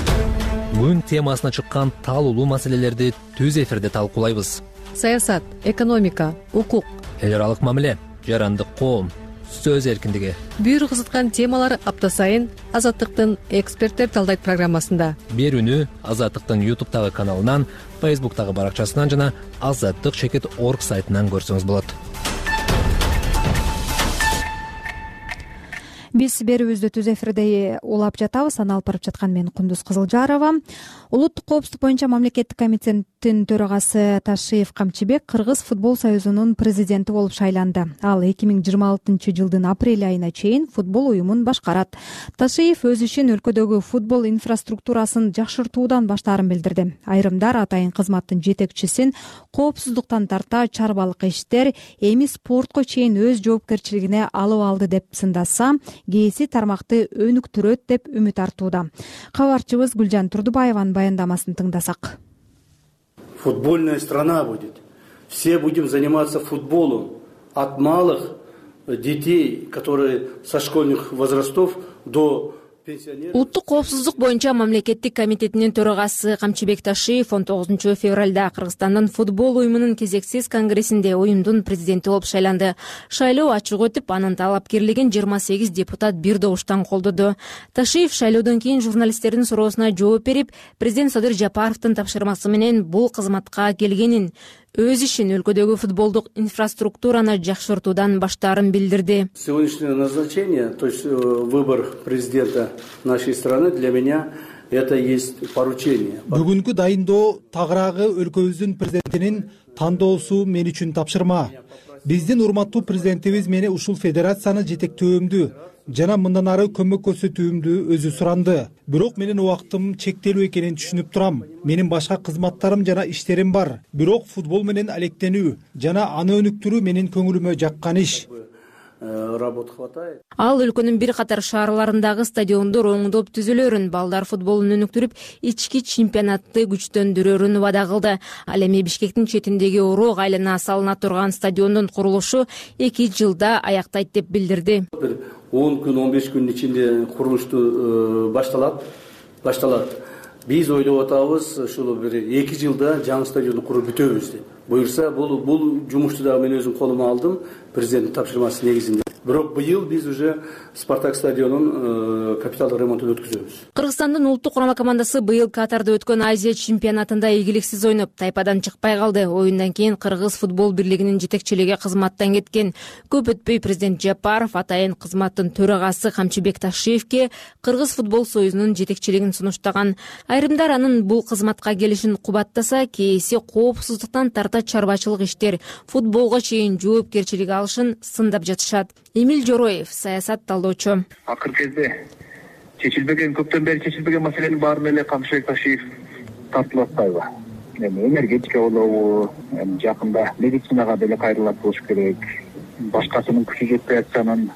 [SPEAKER 14] күн темасына чыккан талуулуу маселелерди түз эфирде талкуулайбыз.
[SPEAKER 20] Саясат экономика укук
[SPEAKER 14] эл аралык мамиле жарандык коом сөз эркиндиги.
[SPEAKER 20] бүйүр кызыткан темалар апта сайын азаттыктын эксперттер талдайт программасында.
[SPEAKER 14] Берүүнү азаттыктын ютубтагы каналынан фейсбуктагы баракчасынан жана азаттык чекит орг сайтынан көрсөңүз болот
[SPEAKER 2] биз берүүбүздү түз эфирде улап жатабыз аны алып барып жаткан мен кундуз кызылжарова. Улуттук коопсуздук боюнча мамлекеттик комитеттин төрагасы ташиев камчыбек кыргыз футбол союзунун президенти болуп шайланды. Ал эки миң жыйырма алтынчы жылдын апрель айына чейин футбол уюмун башкарат. Ташиев өз ишин өлкөдөгү футбол инфраструктурасын жакшыртуудан баштаарын билдирди. Айрымдар атайын кызматтын жетекчисин коопсуздуктан тарта чарбалык иштер эми спортко чейин өз жоопкерчилигине алып алды деп сындаса кээси тармакты өнүктүрөт деп үмүт артууда. Кабарчыбыз гүлжан турдубаеванын баяндамасын тыңдасак.
[SPEAKER 9] Футбольная страна будет. Все будем заниматься футболом от малых детей которые со школьных возрастов до
[SPEAKER 21] улуттук коопсуздук боюнча мамлекеттик комитетинин төрагасы камчыбек ташиев он тогузунчу февралда кыргызстандын футбол уюмунун кезексиз конгрессинде уюмдун президенти болуп шайланды. Шайлоо ачык өтүп анын талапкерлигин жыйырма сегиз депутат бир добуштан колдоду. Ташиев шайлоодон кийин журналисттердин суроосуна жооп берип президент садыр жапаровдун тапшырмасы менен бул кызматка келгенин өз ишин өлкөдөгү футболдук инфраструктураны жакшыртуудан баштаарын билдирди.
[SPEAKER 9] Сегодняшнее назначение то есть э, выбор президента нашей страны для меня это есть поручение.
[SPEAKER 22] Бүгүнкү дайындоо тагыраагы өлкөбүздүн президентинин тандоосу мен үчүн тапшырма. Биздин урматтуу президентибиз мени ушул федерацияны жетектөөмдү жана мындан ары көмөк көрсөтүүмдү өзү суранды. Бирок менин убактым чектелүү экенин түшүнүп турам. Менин башка кызматтарым жана иштерим бар. Бирок футбол менен алектенүү жана аны өнүктүрүү менин көңүлүмө жаккан иш
[SPEAKER 9] работ хватает.
[SPEAKER 21] Ал өлкөнүн бир катар шаарларындагы стадиондор оңдоп түзүлөрүн балдар футболун өнүктүрүп ички чемпионатты күчтөндүрөрүн убада кылды ал эми бишкектин четиндеги урок айлана салына турган стадиондун курулушу эки жылда аяктайт деп билдирди.
[SPEAKER 9] Бир он күн он беш күндүн ичинде курулушту э, башталат башталат. Биз ойлоп атабыз ушул бир эки жылда жаңы стадионду куруп бүтөбүз деп буюрса бул бул жумушту дагы мен өзүм колума алдым президенттин тапшырмасы негизинде. Бирок быйыл биз уже спартак стадионун э, капиталдык ремонтун өткүзөбүз.
[SPEAKER 21] Кыргызстандын улуттук курама командасы быйыл катарда өткөн азия чемпионатында ийгиликсиз ойноп тайпадан чыкпай калды. Оюндан кийин кыргыз футбол бирлигинин жетекчилиги кызматтан кеткен. Көп өтпөй президент жапаров атайын кызматтын төрагасы камчыбек ташиевке кыргыз футбол союзунун жетекчилигин сунуштаган. Айрымдар анын бул кызматка келишин кубаттаса кээси коопсуздуктан чарбачылык иштер футболго чейин жоопкерчилик алышын сындап жатышат. Эмил жороев саясат талдоочу.
[SPEAKER 23] Акыркы кезде чечилбеген көптөн бери чечилбеген маселенин баарына эле камчыбек ташиев тартылып атпайбы эми энергетика болобу эми жакында медицинага деле кайрылат болуш керек. Башкасынын күчү жетпей атса анан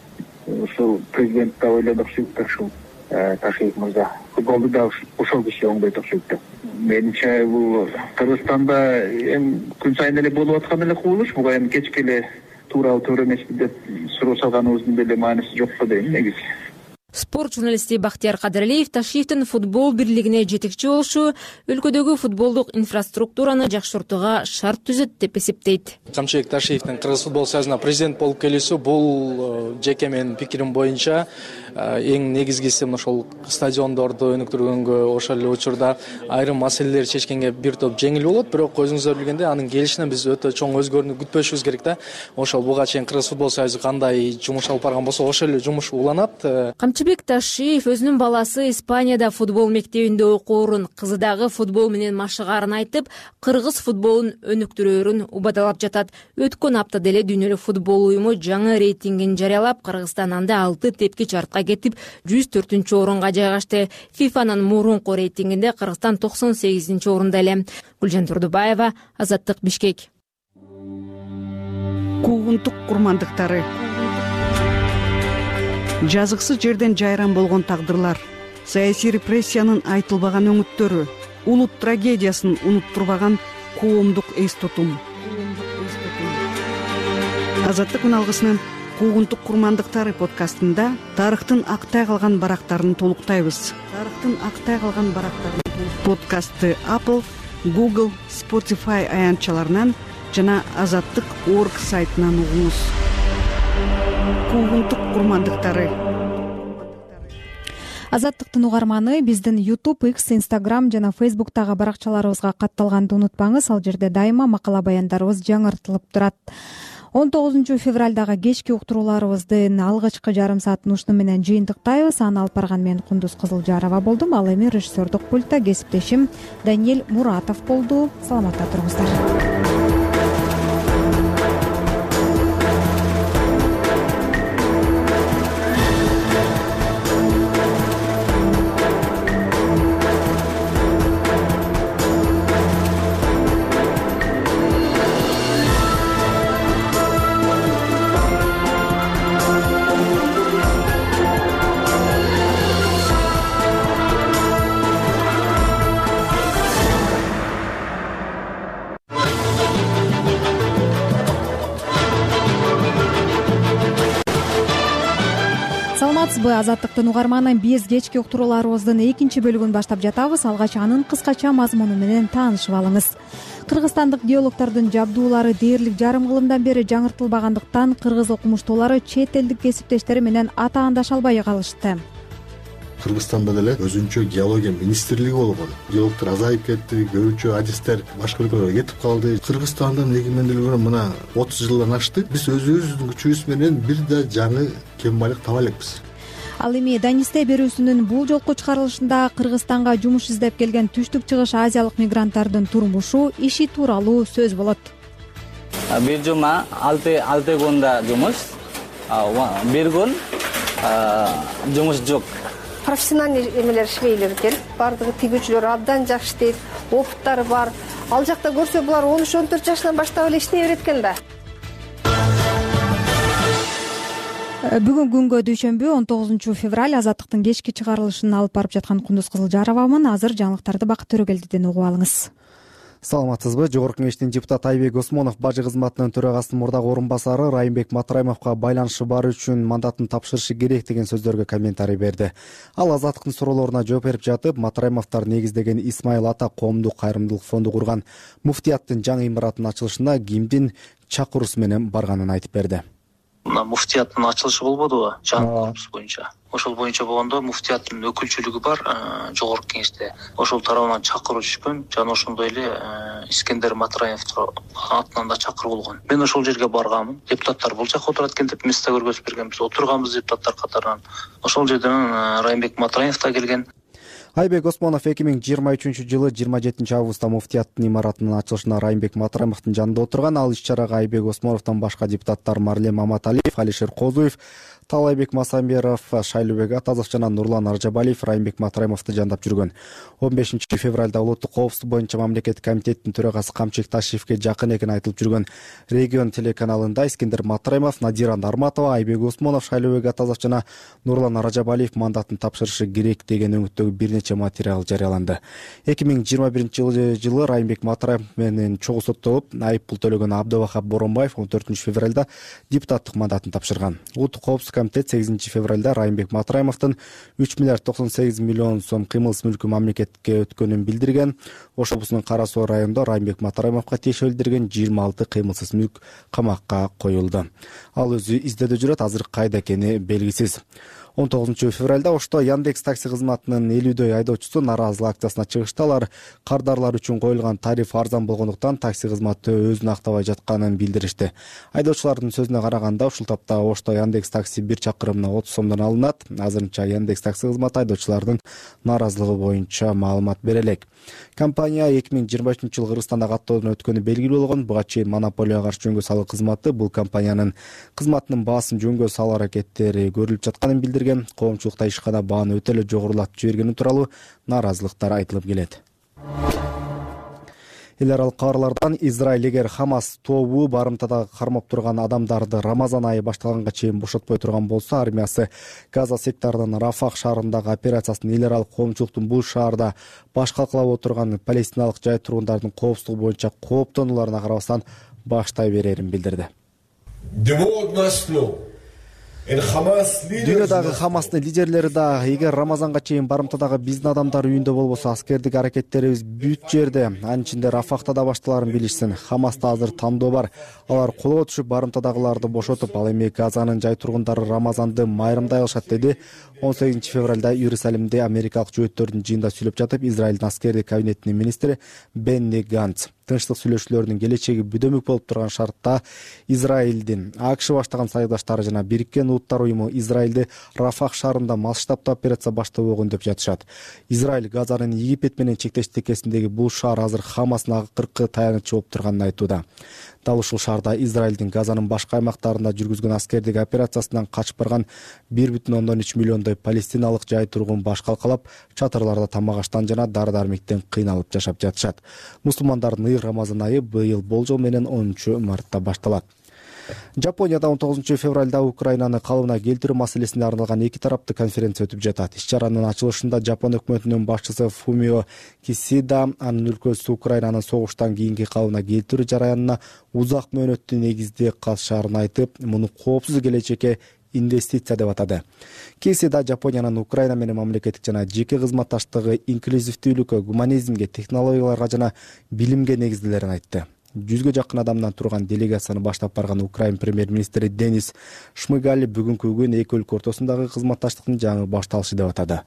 [SPEAKER 23] ушул президент да ойлойт окшойт да ушул э, ташиев мырза футболду да ошол киши оңдойт окшойт да. Менимче бул кыргызстанда эми күн сайын эле болуп аткан эле кубулуш буга эми кечке эле туурабы туура эмеспи деп суроо салганыбыздын деле мааниси жок го дейм негизи
[SPEAKER 21] спорт журналисти бактияр кадыралиев ташиевдин футбол бирлигине жетекчи болушу өлкөдөгү футболдук инфраструктураны жакшыртууга шарт түзөт деп эсептейт.
[SPEAKER 24] Камчыбек ташиевдин кыргыз футбол союзуна президент болуп келүүсү бул э, жеке менин пикирим боюнча э, эң негизгиси мына ошол стадиондорду өнүктүргөнгө ошол эле учурда айрым маселелерди чечкенге бир топ жеңил болот. Бирок өзүңүздөр билгендей анын келишинен биз өтө чоң өзгөрүүнү күтпөшүбүз керек да. Ошол буга чейин кыргыз футбол союзу кандай жумуш алып барган болсо ошол эле жумуш уланат
[SPEAKER 21] камчыбек ташиев өзүнүн баласы испанияда футбол мектебинде окуорун кызы дагы футбол менен машыгаарын айтып кыргыз футболун өнүктүрөөрүн убадалап жатат. Өткөн аптада эле дүйнөлүк футбол уюму жаңы рейтингин жарыялап кыргызстан анда алты тепкич артка кетип жүз төртүнчү орунга жайгашты. Фифанын мурунку рейтингинде кыргызстан токсон сегизинчи орунда эле. Гүлжан турдубаева азаттык бишкек.
[SPEAKER 25] Куугунтук курмандыктары жазыксыз жерден жайран болгон тагдырлар. Саясий репрессиянын айтылбаган өңүттөрү улут трагедиясын унуттурбаган коомдук эс тутум азаттык үналгысынын куугунтук курмандыктары подкастында тарыхтын актай калган барактарын толуктайбыз. Тарыхтын актай калган барактарын подкастты apple google spotify аянтчаларынан жана азаттык орг сайтынан угуңуз куугунтук курмандыктары
[SPEAKER 2] азаттыктын угарманы биздин youtube x instagram жана facebooктагы баракчаларыбызга катталганды унутпаңыз. Ал жерде дайыма макала баяндарыбыз жаңыртылып турат. Он тогузунчу февралдагы кечки уктурууларыбыздын алгачкы жарым саатын ушуну менен жыйынтыктайбыз. Аны алып барган мен кундуз кызылжарова болдум. Ал эми режиссердук пультта кесиптешим даниэль муратов болду. Саламатта туруңуздар азаттыктын угарманы биз кечки уктурууларыбыздын экинчи бөлүгүн баштап жатабыз. Алгач анын кыскача мазмуну менен таанышып алыңыз. Кыргызстандык геологдордун жабдуулары дээрлик жарым кылымдан бери жаңыртылбагандыктан кыргыз окумуштуулары чет элдик кесиптештери менен атаандаша албай калышты.
[SPEAKER 26] Кыргызстанда деле өзүнчө геология министрлиги болгон геологдор азайып кетти көбүнчө адистер башка өлкөлөргө кетип калды. Кыргызстандын эгемендүүлүгүнө мына отуз жылдан ашты. Биз өзүбүздүн күчүбүз менен бир да жаңы кен байлык таба элекпиз
[SPEAKER 2] ал эми данисте берүүсүнүн бул жолку чыгарылышында кыргызстанга жумуш издеп келген түштүк чыгыш азиялык мигранттардын турмушу иши тууралуу сөз болот.
[SPEAKER 27] Бир жума алты алты күндө жумуш бир күн жумуш жок.
[SPEAKER 28] Профессиональный эмелер иштебейлер экен баардыгы тигүүчүлөр абдан жакшы иштейт опыттары бар. Ал жакта көрсө булар он үч он төрт жашынан баштап эле иштей берет экен да
[SPEAKER 2] бүгүнкү күнгө дүйшөмбү он тогузунчу февраль азаттыктын кечки чыгарылышын алып барып жаткан кундуз кызылжаровамын. Азыр жаңылыктарды бакыт төрөгелдиден угуп алыңыз.
[SPEAKER 7] Саламатсызбы? Жогорку кеңештин депутаты айбек осмонов бажы кызматынын төрагасынын мурдагы орун басары райымбек матраимовго байланышы бар үчүн мандатын тапшырышы керек деген сөздөргө комментарий берди. Ал азаттыктын суроолоруна жооп берип жатып матраимовдор негиздеген исмайыл ата коомдук кайрымдуулук фонду курган муфтияттын жаңы имаратынын ачылышына кимдин чакыруусу менен барганын айтып берди
[SPEAKER 29] мына муфтияттын ачылышы болбодубу жаңы корпус боюнча. Ошол боюнча болгондо муфтияттын өкүлчүлүгү бар э, жогорку кеңеште. Ошол тарабынан чакыруу түшкөн жана ошондой эле э, искендер матраев атынан да чакыруу болгон. Мен ошол жерге барганмын депутаттар бул жака отурат экен деп место көргөзүп бергенбиз. Отурганбыз депутаттар катарынан. Ошол жерден э, райымбек матраев да келген
[SPEAKER 7] айбек осмонов эки миң жыйырма үчүнчү жылы жыйырма жетинчи августта муфтияттын имаратынын ачылышына райымбек матраимовдун жанында отурган ал иш чарага айбек осмоновдон башка депутаттар марлен маматалиев алишер козуев таалайбек масамберов шайлообек атазов жана нурлан аржабалиев райымбек матраимовду жандап жүргөн. Он бешинчи февралда улуттук коопсуздук боюнча мамлекеттик комитеттин төрагасы камчек ташиевке жакын экени айтылып жүргөн. Регион телеканалында искендер матраимов надира нарматова айбек осмонов шайлообек атазов жана нурлан аражабалиев мандатын тапшырышы керек деген өңүттөгү бир нече материал жарыяланды. Эки миң жыйырма биринчи жылы райымбек матраимов менен чогуу соттолуп айып пул төлөгөн абдыбахап боронбаев он төртүнчү февралда депутаттык мандатын тапшырган. Улуттук коопсуздук комитет сегизинчи февралда райымбек матраимовдун үч миллиард токсон сегиз миллион сом кыймылсыз мүлкү мамлекетке өткөнүн билдирген. Ош облусунун кара суу районунда райымбек матраимовго тиешелүү билдирген жыйырма алты кыймылсыз мүлк камакка коюлду. Ал өзү издөөдө жүрөт азыр кайда экени белгисиз он тогузунчу февралда ошто яндекс такси кызматынын элүүдөй айдоочусу нааразылык акциясына чыгышты алар кардарлар үчүн коюлган тариф арзан болгондуктан такси кызматы өзүн актабай жатканын билдиришти. Айдоочулардын сөзүнө караганда ушул тапта ошто яндекс такси бир чакырымына отуз сомдон алынат. Азырынча яндекс такси кызматы айдоочулардын нааразылыгы боюнча маалымат бере элек. Компания эки миң жыйырма үчүнчү жылы кыргызстанда каттоодон өткөнү белгилүү болгон буга чейин монополияга каршы жөнгө салуу кызматы. Бул компаниянын кызматынын баасын жөнгө салуу аракеттери көрүлүп жатканын билдирген коомчулукта ишкана бааны өтө эле жогорулатып жибергени тууралуу нааразылыктар айтылып келет. Эл аралык кабарлардан израиль эгер хамас тобу барымтада кармап турган адамдарды рамазан айы башталганга чейин бошотпой турган болсо армиясы газа секторунун рафах шаарындагы операциясын эл аралык коомчулуктун бул шаарда баш калкалап отурган палестиналык жай тургундардын коопсуздугу боюнча кооптонууларына карабастан баштай берерин билдирди дүйнөдөгү хамастын лидерлери да эгер рамазанга чейин барымтадагы биздин адамдар үйүндө болбосо аскердик аракеттерибиз бүт жерде анын ичинде рафахта да башталарын билишсин. Хамаста азыр тандоо бар. Алар колго түшүп барымтадагыларды бошотуп ал эми газанын жай тургундары рамазанды майрамдай алышат деди. Он сегизинчи февралда иерусалимде америкалык жөөттөрдүн жыйынында сүйлөп жатып израилдин аскердик кабинетинин министри бенни ганц тынчтык сүйлөшүүлөрдүн келечеги бүдөмүк болуп турган шартта израилдин акш баштаган союздаштары жана бириккен улуттар уюму израилди рафах шаарында масштабдуу операция баштабогон деп жатышат. Израиль газанын египет менен чектеш текесиндеги бул шаар азыр хамастын акыркы таянычы болуп турганын айтууда дал ушул шаарда израилдин газанын башка аймактарында жүргүзгөн аскердик операциясынан качып барган бир бүтүн ондон үч миллиондой палестиналык жай тургун баш калкалап чатырларда тамак аштан жана дары дармектен кыйналып жашап жатышат. Мусулмандардын рамазан айы быйыл болжол менен онунчу мартта башталат жапонияда он тогузунчу февралда украинаны калыбына келтирүү маселесине арналган эки тараптуу конференция өтүп жатат. Иш чаранын ачылышында жапон өкмөтүнүн башчысы фумио кисида анын өлкөсү украинанын согуштан кийинки калыбына келтирүү жараянына узак мөөнөттүү негизде катышаарын айтып муну коопсуз келечекке инвестиция деп атады. Кисида жапониянын украина менен мамлекеттик жана жеке кызматташтыгы инклюзивдүүлүккө гуманизмге технологияларга жана билимге негизделерин айтты жүзгө жакын адамдан турган делегацияны баштап барган украин премьер министри денис шмыгали бүгүнкү күн эки өлкө ортосундагы кызматташтыктын жаңы башталышы деп атады.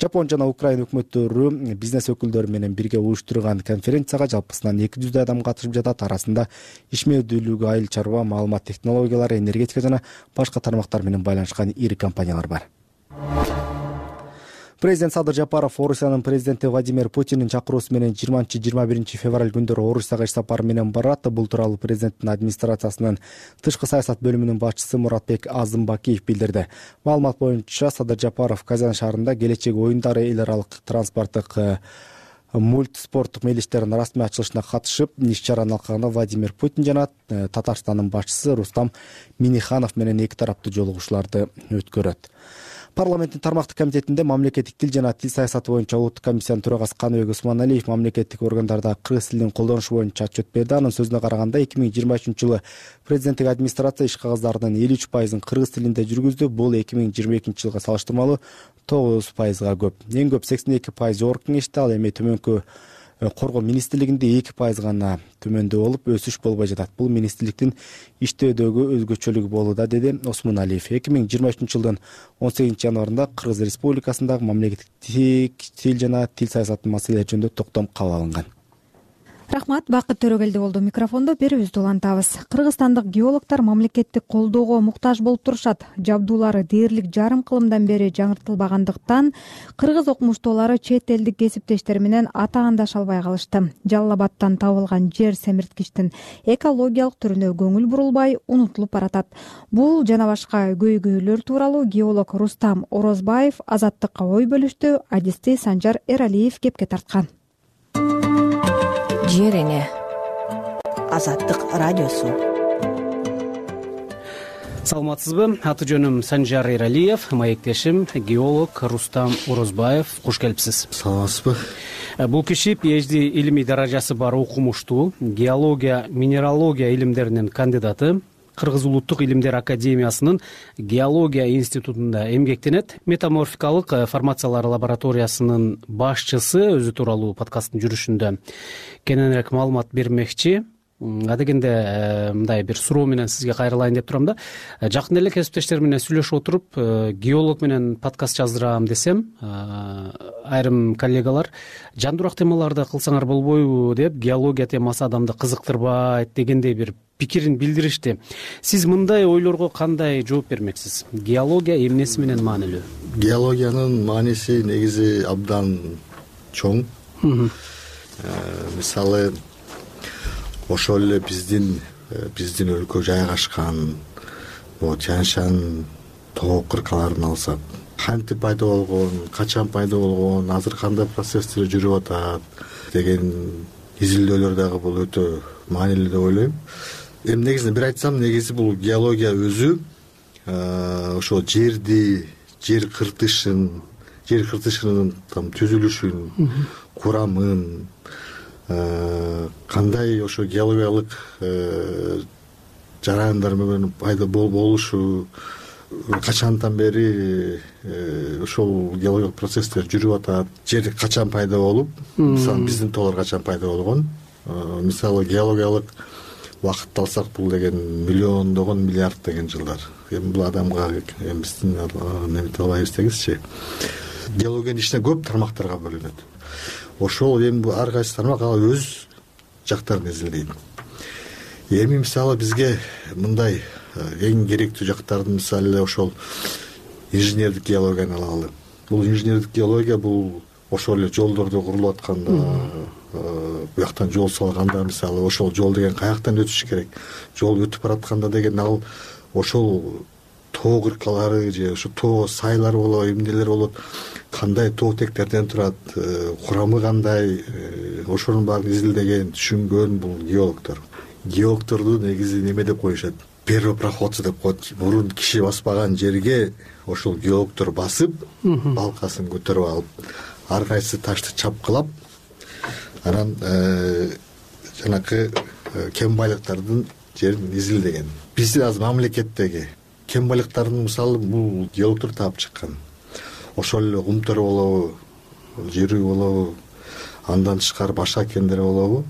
[SPEAKER 7] Жапон жана украин өкмөттөрү бизнес өкүлдөрү менен бирге уюштурган конференцияга жалпысынан эки жүздөй адам катышып жатат. Арасында ишмердүүлүгү айыл чарба маалымат технологиялары энергетика жана башка тармактар менен байланышкан ири компаниялар бар президент садыр жапаров орусиянын президенти владимир путиндин чакыруусу менен жыйырманчы жыйырма биринчи февраль күндөрү орусияга иш сапары менен барат. Бул тууралуу президенттин администрациясынын тышкы саясат бөлүмүнүн башчысы муратбек азымбакиев билдирди. Маалымат боюнча садыр жапаров казан шаарында келечек оюндары эл аралык транспорттук э, мульт спорттук мелиштердин расмий ачылышына катышып иш чараны алкагында владимир путин жана э, татарстандын башчысы рустам миниханов менен эки тараптуу жолугушууларды өткөрөт парламенттин тармактык комитетинде мамлекеттик тил жана тил саясаты боюнча улуттук комиссиянын төрагасы каныбек усманалиев мамлекеттик органдарда кыргыз тилин колдонушу боюнча отчет берди. Анын сөзүнө караганда эки миң жыйырма үчүнчү жылы президенттик администрация иш кагаздарынын элүү үч пайызын кыргыз тилинде жүргүздү бул эки миң жыйырма экинчи жылга салыштырмалуу тогуз пайызга көп. Эң көп сексен эки пайыз жогорку кеңеште ал эми төмөнкү коргоо министрлигинде эки пайыз гана төмөндөө болуп өсүш болбой жатат. Бул министрликтин иштөөдөгү өзгөчөлүгү болууда деди осмоналиев эки миң жыйырма үчүнчү жылдын он сегизинчи январында кыргыз республикасындагы мамлекеттик тил жана тил саясаты маселелери жөнүндө токтом кабыл алынган
[SPEAKER 2] рахмат бакыт төрөгелди болду микрофондо берүүбүздү улантабыз кыргызстандык геологдор мамлекеттик колдоого муктаж болуп турушат. Жабдуулары дээрлик жарым кылымдан бери жаңыртылбагандыктан кыргыз окумуштуулары чет элдик кесиптештери менен атаандаша албай калышты. Жалал абадтан табылган жер семирткичтин экологиялык түрүнө көңүл бурулбай унутулуп баратат. Бул жана башка көйгөйлөр тууралуу геолог рустам орозбаев азаттыкка ой бөлүштү адисти санжар эралиев кепке тарткан
[SPEAKER 30] жер эне. Азаттык радиосу. Саламатсызбы аты жөнүм санжар эралиев маектешим геолог рустам орозбаев куш келипсиз
[SPEAKER 26] саламатсызбы?
[SPEAKER 30] Э, бул киши phd илимий даражасы бар окумуштуу геология минералогия илимдеринин кандидаты кыргыз улуттук илимдер академиясынын геология институтунда эмгектенет. Метаморфикалык э, формациялар лабораториясынын башчысы өзү тууралуу подкасттын жүрүшүндө. Кененирээк маалымат бермекчи. Адегенде э, мындай бир суроо менен сизге кайрылайын деп турам да. Э, жакында эле кесиптештерим менен сүйлөшүп отуруп геолог менен подкаст жаздырам десем айрым коллегалар жандуураак темаларды кылсаңар болбойбу деп геология темасы адамды кызыктырбайт дегендей бир пикирин билдиришти. Сиз мындай ойлорго кандай жооп бермексиз? Геология эмнеси менен маанилүү?
[SPEAKER 26] Геологиянын мааниси негизи абдан чоң. Э, мисалы ошол эле биздин э, биздин өлкө жайгашкан могу тянь шань тоо кыркаларын алсак кантип пайда болгон качан пайда болгон азыр кандай процесстер жүрүп атат деген изилдөөлөр дагы бул өтө маанилүү деп ойлойм эми негизинен бир айтсам негизи бул геология өзү ошол жерди жер кыртышын жер кыртышынын там түзүлүшүн курамын кандай ошо геологиялык жараяндар менен пайда болушу качантан бери ушул геологиялык процесстер жүрүп атат. Жер качан пайда болуп? Мисалы биздин тоолор качан пайда болгон? Мисалы геологиялык убакытты алсак бул деген миллиондогон миллиарддеген жылдар. Эми бул адамга эми биздин неметип албай берсеңизчи геологиянын ичинде көп тармактарга бөлүнөт. Ошол эми ар кайсы тармак ал өз жактарын изилдейт. Эми мисалы бизге мындай эң керектүү жактарын мисалы эле ошол инженердик геологияны алалы бул инженердик геология бул ошол эле жолдорду курулуп атканда буяктан жол салганда мисалы ошол жол деген каяктан өтүш керек. Жол өтүп баратканда деген ал ошол тоо кыркалары же ушу тоо сайлар болобу эмнелер болот кандай тоо тектерден турат э, курамы кандай э, ошонун баарын изилдеген түшүнгөн бул геологдор. Геологторду негизи неме деп коюшат? Первопроходцы деп коет мурун киши баспаган жерге ошол геологдор басып балкасын көтөрүп алып ар кайсы ташты чапкылап анан э, жанакы кен байлыктардын жерин изилдеген биздин азыр мамлекеттеги кен байлыктарын мисалы бул геологдор таап чыккан. Ошол эле кумтөр болобу жирүү болобу андан тышкары башка кендер болобу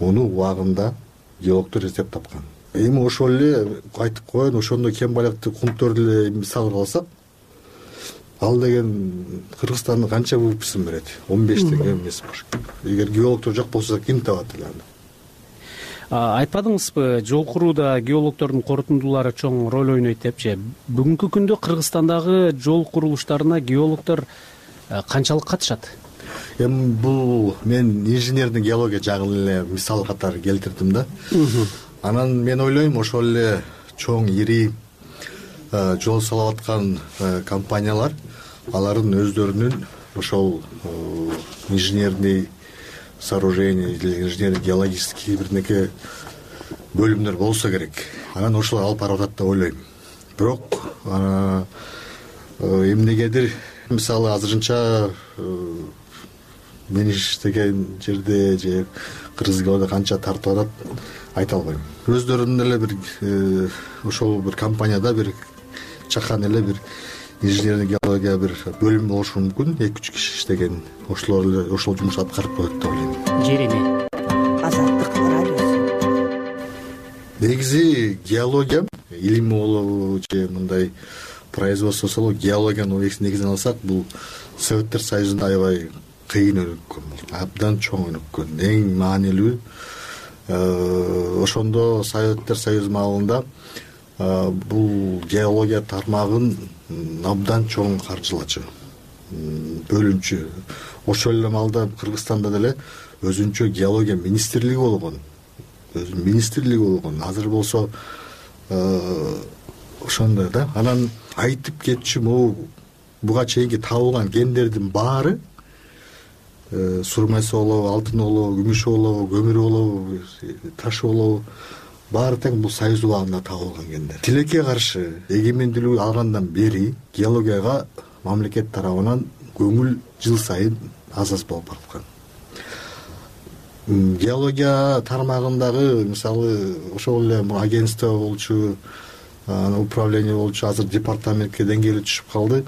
[SPEAKER 26] муну убагында геологдор издеп тапкан. Эми ошол эле айтып коеюн ошондой кен байлыкты кумтөрдү эле мисал кылып алсак ал деген кыргызстандын канча ввпсин берет? он беш теңге эмес болуш эгер геологдор жок болсо ким табат эле аны.
[SPEAKER 30] Айтпадыңызбы жол курууда геологдордун корутундулары чоң роль ойнойт депчи бүгүнкү күндө кыргызстандагы жол курулуштарына геологдор э, канчалык катышат?
[SPEAKER 26] Эми бул мен инженерный геология жагын эле мисал катары келтирдим да. Анан мен ойлойм ошол эле чоң ири жол салып аткан компаниялар алардын өздөрүнүн ошол инженерный сооружение или инженерно геологический бирдеке бөлүмдөр болсо керек. Анан ошолор алып барып атат деп ойлойм. Бирок э, эмнегедир мисалы азырынча э, мен иштеген жерде же кыргыз геология канча тартып атат айта албайм. Өздөрүнүн эле бир э, ошол бир компанияда бир чакан эле бир инженерный геология бир бөлүм болушу мүмкүн. Эки үч киши иштеген. Ошолор эле ошол жумушту аткарып коет деп ойлойм.
[SPEAKER 31] Жер эне азаттык радиосу
[SPEAKER 26] негизи геология илими болобу же мындай производствосу болобу геологиянын негизин алсак бул советтер союзунда аябай кыйын өнүккөн бул абдан чоң өнүккөн эң маанилүү э, ошондо советтер союзу маалында э, бул геология тармагын абдан чоң каржылачу. Бөлүнчү. Ошол эле маалда кыргызстанда деле өзүнчө геология министрлиги болгон. Өзүнүн министрлиги болгон. Азыр болсо э, ошондой да. Анан айтып кетчү могу буга чейинки табылган кендердин баары э, сурмайсы болобу алтыны болобу күмүшү болобу көмүрү болобу ташы болобу баары тең бул союз убагында табылган кендер тилекке каршы эгемендүүлүгү алгандан бери геологияга мамлекет тарабынан көңүл жыл сайын аз аз болуп бараткан геология тармагындагы мисалы ошол эле агентство болчу управление болчу азыр департаментке деңгээли түшүп калды.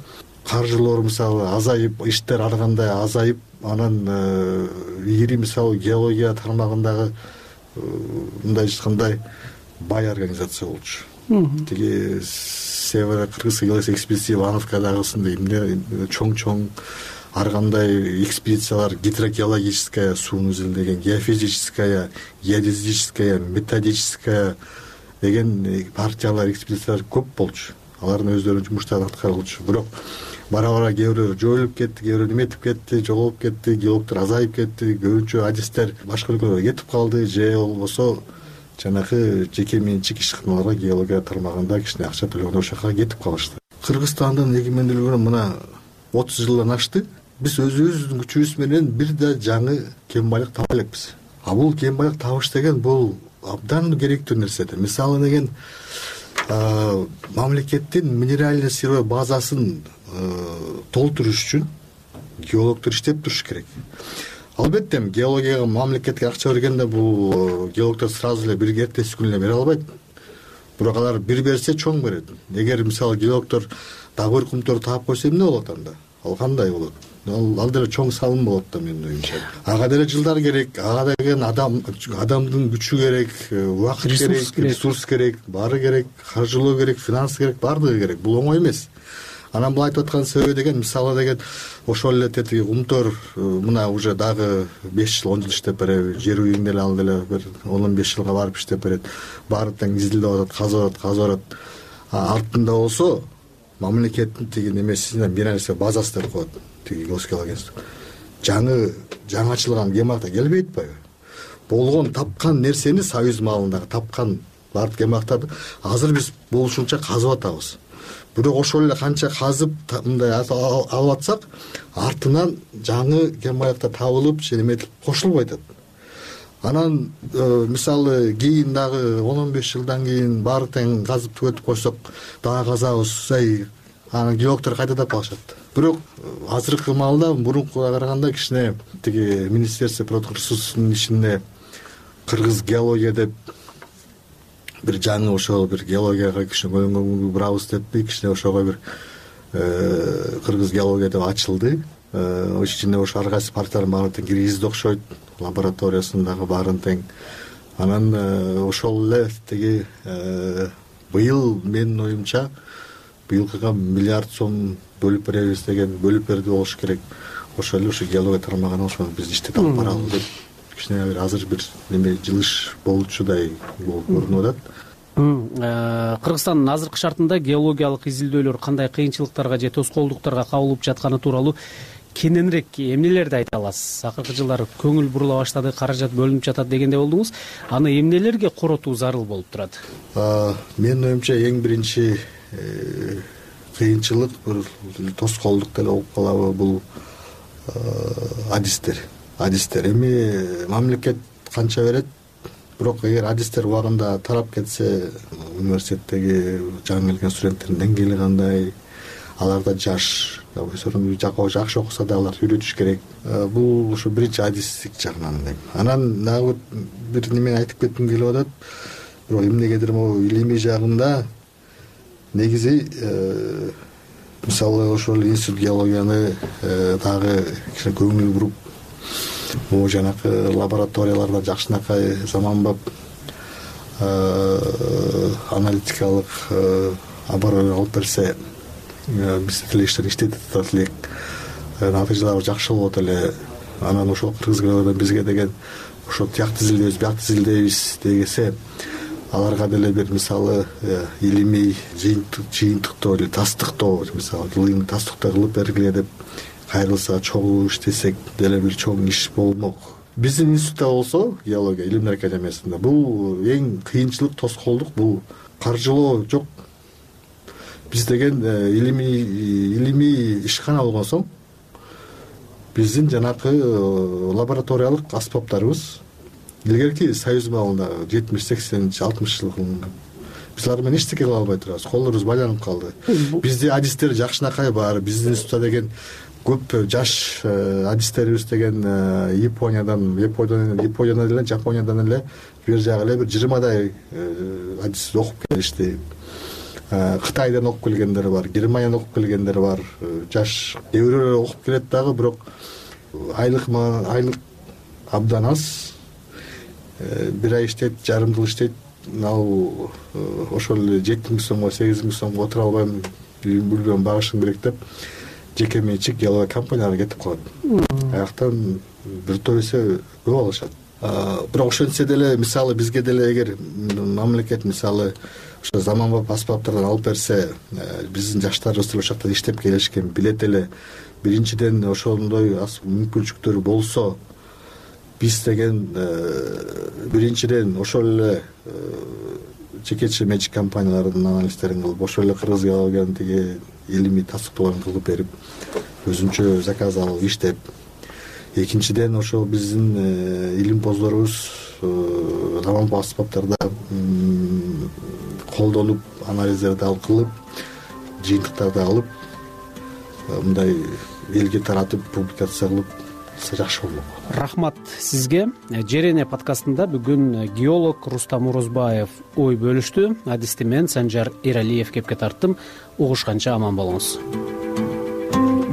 [SPEAKER 26] Каржылоо мисалы азайып иштер ар кандай азайып анан э, ири мисалы геология тармагындагы мындай айткандай бай организация болчу. Тиги северо кыргызский геологический экспедиция ивановкадагысындай эмне чоң чоң ар кандай экспедициялар гидрогеологическая сууну изилдеген геофизическая геодезическая методическая деген партиялар экспедициялар көп болчу алардын өздөрүнүн жумуштары аткарылчу бирок бара бара кээ бирөө жоюлуп кетти кээ бирөө эметип кетти жоголуп кетти геологдор азайып кетти көбүнчө адистер башка өлкөлөргө кетип калды. Же болбосо жанагы жеке менчик ишканаларга геология тармагында кичине акча төлөгөндө ошол жака кетип калышты. Кыргызстандын эгемендүүлүгүнө мына отуз жылдан ашты. Биз өзүбүздүн күчүбүз менен бир да жаңы кен байлык таба элекпиз а бул кен байлык табыш деген бул абдан керектүү нерсе да мисалы деген мамлекеттин минеральный сырьевой базасын толтуруш үчүн геологдор иштеп туруш керек. Албетте эми геологияга мамлекетке акча бергенде бул геологдор сразу эле бир эртеси күнү эле бере албайт. Бирок алар бир берсе чоң берет. Эгер мисалы геологдор дагы бир кумтөрдү таап койсо эмне болот анда? Ал кандай болот ал деле чоң салым болот да менин оюмча. Ага деле жылдар керек ага деген адам адамдын күчү керек убакыт керек ресурс керек. баары керек каржылоо керек финансы керек баардыгы керек. Бул оңой эмес. Анан бул айтып аткан себеби деген мисалы деген ошол эле тетиги кумтөр э, мына уже дагы беш жыл он жыл иштеп береби жер үйүң деле ал деле бир он он беш жылга барып иштеп берет. Баары тең изилдеп атат казып атат казып атат артында болсо мамлекеттин тиги немесине бир нерсе базасы деп коет тиги госгеология жаңы жаңы ачылган гемакта келбей атпайбы болгон тапкан нерсени союз маалындагы тапкан баардык гемактарды азыр биз болушунча казып атабыз. Бирок ошол эле канча казып мындай алып атсак артынан жаңы гемаяктар табылып же эметип кошулбай атат. Анан э, мисалы кийин дагы он он беш жылдан кийин баары тең казып түгөтүп койсок дагы казабыз анан геологдор кайда деп калышат бирок э, азыркы маалда мурункуга караганда кичине тиги министерство природных ичинде кыргыз геология деп бир жаңы ошол бир геологияга кичине көңүл бурабыз деппи кичине ошого бир э, кыргыз геология деп ачылды. Э, ичинде ошо ар кайсы парктардын баарын тең киргизди окшойт. Лабораториясын дагы баарын тең. Анан ошол эле тиги быйыл менин оюмча быйылкыга миллиард сом бөлүп беребиз деген бөлүп берди болуш керек. Ошол эле ушу геология тармагына ошону биз иштетип алып баралы деп. Кичине бир азыр бир неме жылыш болчудай болуп көрүнүп атат.
[SPEAKER 30] Э, кыргызстандын азыркы шартында геологиялык изилдөөлөр кандай кыйынчылыктарга же тоскоолдуктарга кабылып жатканы тууралуу кененирээк эмнелерди айта аласыз? Акыркы жылдары көңүл бурула баштады каражат бөлүнүп жатат дегендей болдуңуз. Аны эмнелерге коротуу зарыл болуп турат?
[SPEAKER 26] Менин оюмча эң биринчи кыйынчылык бир тоскоолдук деле болуп калабы бул э, адистер. Адистер эми мамлекет канча берет? Бирок эгер адистер убагында тарап кетсе университеттеги жаңы келген студенттердин деңгээли кандай? Алар да жаш жакшы окуса да аларды үйрөтүш керек. Э, бул ушу биринчи адистик жагынан эле анан дагы бир немени айтып кетким келип атат. Бирок эмнегедир могу илимий жагында негизи э, мисалы ошол институт геологияны э, дагы кичине көңүл буруп могу жанакы лабораторияларда жакшынакай заманбап э, аналитикалык оборудование алып берсе биз деле иштерин иштетип атат элек натыйжалары жакшы болот эле. Анан ошол кыргыз геологиядан бизге деген ошо тиякты изилдейбиз биякты изилдейбиз десе аларга деле бир мисалы э, илимий жыйынтыктоо или тастыктоо мисалы жылыйын тастыктоо кылып бергиле деп кайрылса чогуу иштесек деле бир чоң иш болмок. Биздин институтта болсо геология илимдер академиясында бул эң кыйынчылык тоскоолдук бул каржылоо жок. Биз деген э, илимий илимий ишкана болгон соң биздин жанакы э, лабораториялык аспаптарыбыз илгерки союз маалында жетимиш сексенинчи алтымыш жылы кылынган биз алар менен эчтеке кыла албай турабыз колдорубуз байланып калды. Бизде адистер жакшынакай бар биздин институтта деген көп жаш э, адистерибиз деген э, япониядан япониядан эле жапониядан эле бери жагы эле бир жыйырмадай э, адис окуп келишти. Кытайдан окуп келгендер бар германиядан окуп келгендер бар жаш кээ бирөөлөр окуп келет дагы бирок айлык айлык абдан аз. Э, бир ай иштейт жарым жыл иштейт. Ал э, ошол эле жети миң сомго сегиз миң сомго отура албайм үй бүлөм багышым керек деп жеке менчик геология компанияларга кетип калат. Аяктан бир топ эсе көп алышат. Бирок ошентсе деле мисалы бизге деле эгер мамлекет мисалы ошо заманбап аспаптардан алып берсе э, биздин жаштарыбыз деле ошол жакта иштеп келишкен билет эле. Биринчиден ошондой мүмкүнчүлүктөр болсо биз деген э, биринчиден ошол эле э, жекече менчик компаниялардын анализдерин кылып ошол эле кыргыз геологиянын тиги илимий тастыктоолорун кылып берип өзүнчө заказ алып иштеп. Экинчиден ошол биздин э, илимпоздорубуз заманбап аспаптарда колдонуп анализдерди алып кылып жыйынтыктарды алып мындай элге таратып публикация кылып жакшы болмок
[SPEAKER 30] рахмат сизге. Жерене подкастында бүгүн геолог рустам орозбаев ой бөлүштү. Адисти мен санжар эралиев кепке тарттым. Угушканча аман болуңуз.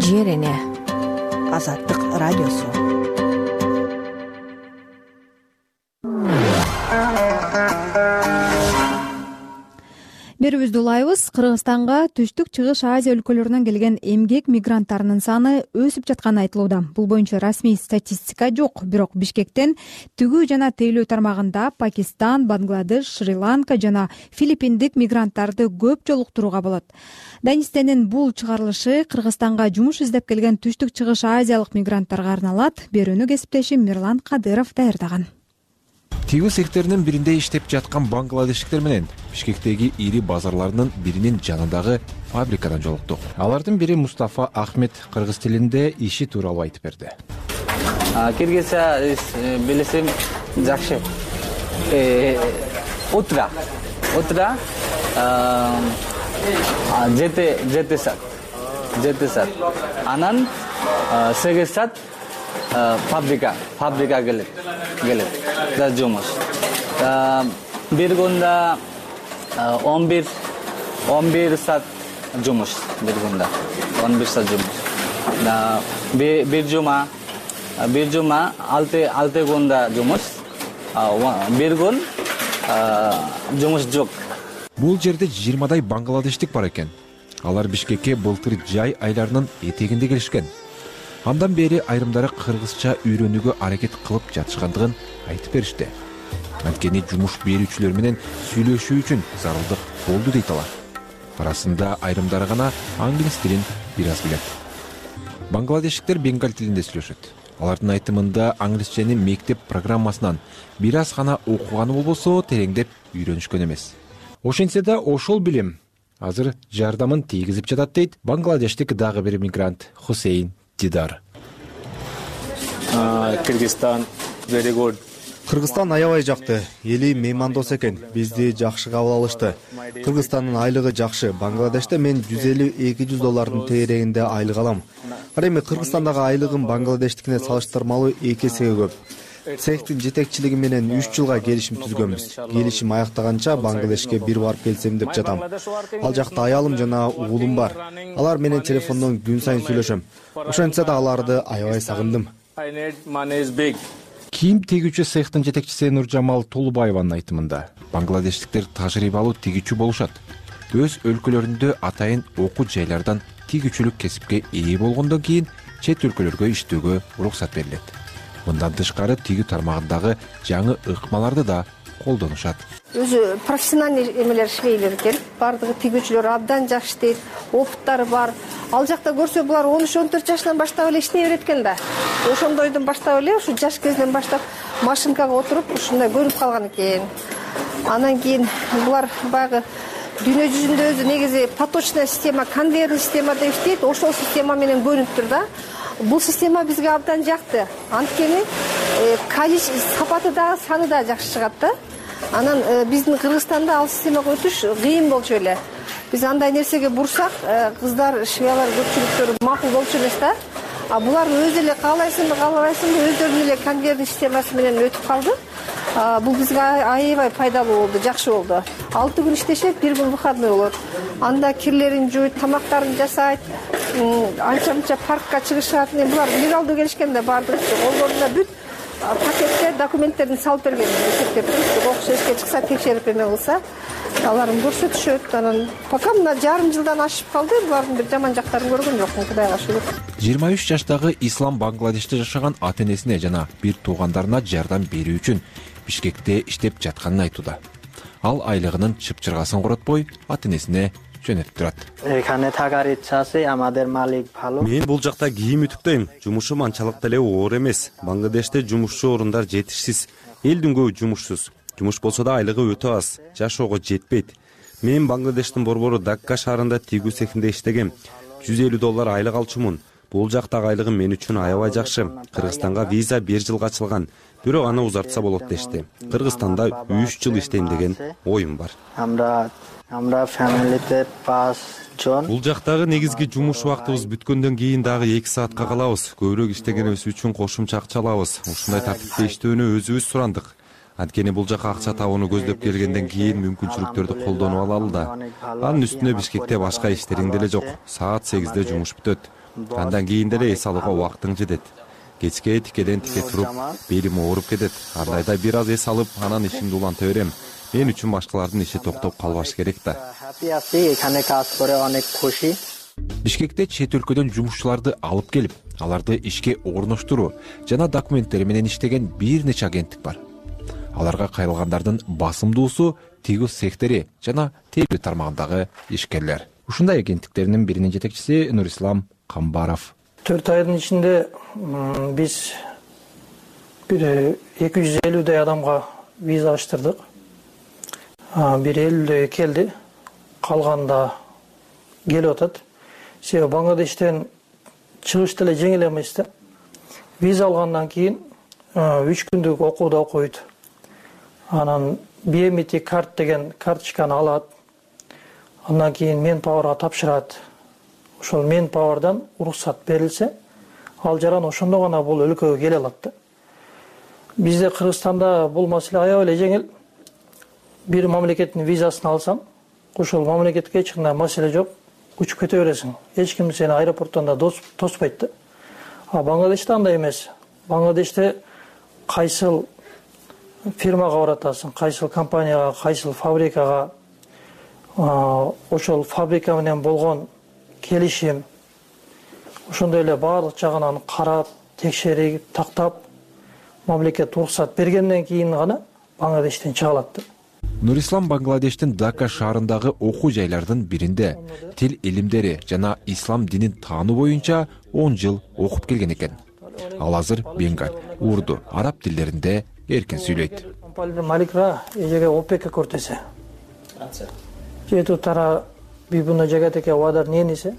[SPEAKER 31] Жерене азаттык радиосу
[SPEAKER 2] берүүбүздү улайбыз. Кыргызстанга түштүк чыгыш азия өлкөлөрүнөн келген эмгек мигранттарынын саны өсүп жатканы айтылууда. Бул боюнча расмий статистика жок бирок бишкектен тигүү жана тейлөө тармагында пакистан бангладеш шри ланка жана филиппиндик мигранттарды көп жолуктурууга болот. Данистенин бул чыгарылышы кыргызстанга жумуш издеп келген түштүк чыгыш азиялык мигранттарга арналат. Берүүнү кесиптешим мирлан кадыров даярдаган
[SPEAKER 32] тигүү цехтеринин биринде иштеп жаткан бангладештиктер менен бишкектеги ири базарлардын биринин жанындагы фабрикадан жолуктук. Алардын бири мустафа ахмед кыргыз тилинде иши тууралуу айтып берди.
[SPEAKER 27] Киргизча э, э, утро. Утро жети жети саат. Жети саат. Анан сегиз саат фабрика фабрикага келет келет. Жумуш бир күндө он бир он бир саат жумуш бир күндө. Он бир саат жумуш бир жума бир жума алты алты күндө жумуш бир күн жумуш жок.
[SPEAKER 32] Бул жерде жыйырмадай бангладештик бар экен. Алар бишкекке былтыр жай айларынын этегинде келишкен андан бери айрымдары кыргызча үйрөнүүгө аракет кылып жатышкандыгын айтып беришти. Анткени жумуш берүүчүлөр менен сүйлөшүү үчүн зарылдык болду дейт алар. Арасында айрымдары гана англис тилин бир аз билет. Бангладештиктер бенгаль тилинде сүйлөшөт. Алардын айтымында англисчени мектеп программасынан бир аз гана окуганы болбосо тереңдеп үйрөнүшкөн эмес. Ошентсе да ошол билим. Азыр жардамын тийгизип жатат дейт бангладештик дагы бир мигрант хусейн дидар.
[SPEAKER 33] Кыргызстан
[SPEAKER 7] кыргызстан аябай жакты. Эли меймандос экен. Бизди жакшы кабыл алышты. Кыргызстандын айлыгы жакшы. Бангладеште мен жүз элүү эки жүз доллардын тегерегинде айлык алам. Ал эми кыргызстандагы айлыгым бангладештикине салыштырмалуу эки эсеге көп цехтин жетекчилиги менен үч жылга келишим түзгөнбүз. Келишим аяктаганча бангладешке бир барып келсем деп жатам. Ал жакта аялым жана уулум бар. Алар менен телефондон күн сайын сүйлөшөм. Ошентсе да аларды аябай сагындым.
[SPEAKER 32] Кийим тигүүчү цехтин жетекчиси нуржамал тулубаеванын айтымында? Бангладештиктер тажрыйбалуу тигүүчү болушат. Өз өлкөлөрүндө атайын окуу жайлардан тигүүчүлүк кесипке ээ болгондон кийин чет өлкөлөргө иштөөгө уруксат берилет мындан тышкары тигүү тармагындагы жаңы ыкмаларды да колдонушат.
[SPEAKER 28] Өзү профессиональный эмелер швейлер экен. Баардыгы тигүүчүлөр абдан жакшы иштейт опыттары бар. Ал жакта көрсө булар он үч он төрт жашынан баштап эле иштей берет экен да. Ошондойдон баштап эле ушу жаш кезинен баштап машинкага отуруп ушундай көрүнүп калган экен. Анан кийин булар баягы дүйнө жүзүндө өзү негизи поточная система конвейерный системада иштейт. Ошол система менен көнүптүр да бул система бизге абдан жакты. Анткени э, сапаты дагы саны дагы жакшы чыгат да. Анан э, биздин кыргызстанда ал системага өтүш кыйын болчу эле. Биз андай нерсеге бурсак э, кыздар швеялар көпчүлүктөрү макул болчу эмес да а булар өзү эле каалайсыңбы каалабайсыңбы өздөрүнүн эле конвейерный системасы менен өтүп калды. Бул бизге аябай пайдалуу болду жакшы болду. Алты күн иштешет бир күн выходной болот. Анда кирлерин жууйт тамактарын жасайт анча мынча паркка чыгышат. Эми булар легалдуу келишкен да баардыгычы колдорунда бүт пакетте документтерин салып берген эсептеп туруп окуш эске чыкса текшерип эме кылса аларын көрсөтүшөт анан пока мына жарым жылдан ашып калды булардын бир жаман жактарын көргөн жокмун кудайга шүгүр
[SPEAKER 32] жыйырма үч жаштагы ислам бангладеште жашаган ата энесине жана бир туугандарына жардам берүү үчүн бишкекте иштеп жатканын айтууда ал айлыгынын чыпчыргасын коротпой ата энесине жөнөтүп турат.
[SPEAKER 34] Мен бул жакта кийим үтүктөйм. Жумушум анчалык деле оор эмес. Бангладеште жумушчу орундар жетишсиз. Элдин көбү жумушсуз жумуш болсо да айлыгы өтө аз жашоого жетпейт. Мен бангладештин борбору дакка шаарында тигүү цехинде иштегем. Жүз элүү доллар айлык алчумун. Бул жактагы айлыгым мен үчүн аябай жакшы. Кыргызстанга виза бир жылга ачылган бирок аны узартса болот дешти кыргызстанда үч жыл иштейм деген оюм бар. Бул жактагы негизги жумуш убактыбыз бүткөндөн кийин дагы эки саатка калабыз. Көбүрөөк иштегенибиз үчүн кошумча акча алабыз. Ушундай тартипте иштөөнү өзүбүз сурандык анткени бул жака акча табууну көздөп келгенден кийин мүмкүнчүлүктөрдү колдонуп алалы да. Анын үстүнө бишкекте башка иштериң деле жок. Саат сегизде жумуш бүтөт. Андан кийин деле эс алууга убактың жетет. Кечке тикеден тике туруп белим ооруп кетет. Андайда бир аз эс алып анан ишимди уланта берем. Мен үчүн башкалардын иши токтоп калбашы керек да. Бишкекте чет өлкөдөн жумушчуларды алып келип аларды ишке орноштуруу жана документтери менен иштеген бир нече агенттик бар аларга кайрылгандардын басымдуусу тигу цехтери жана тейлөө тармагындагы ишкерлер. Ушундай агенттиктердин биринин жетекчиси нурислам камбаров.
[SPEAKER 33] Төрт айдын ичинде биз бир эки жүз элүүдөй адамга виза ачтырдык. Бир элүүдөйү келди. Калганы да келип атат. Себеби бангладештен чыгыш деле жеңил эмес да. Виза алгандан кийин үч күндүк окууду окуйт анан биометри карт деген карточканы алат. Андан кийин мен пауэрга тапшырат. Ошол мен пауэрдан уруксат берилсе ал жаран ошондо гана бул өлкөгө келе алат да. Бизде кыргызстанда бул маселе аябай эле жеңил. Бир мамлекеттин визасын алсаң ошол мамлекетке эч кандай маселе жок учуп кете бересиң. Эч ким сени аэропорттон да тоспойт да. А бангладеште андай эмес. Бангладеште кайсыл фирмага баратасың кайсыл компанияга кайсыл фабрикага ошол фабрика менен болгон келишим ошондой эле баардык жагынан карап текшерип тактап мамлекет уруксат бергенден кийин гана бангладештен чыга алат да.
[SPEAKER 32] Нурислам бангладештин дака шаарындагы окуу жайлардын биринде. Тил илимдери жана ислам динин таануу боюнча он жыл окуп келген экен. Ал азыр бенгаль урду араб тилдеринде эркин сүйлөйт.
[SPEAKER 33] Маликра эжеге опека кортесе жетутара бибуна жагатеке вадар ненисе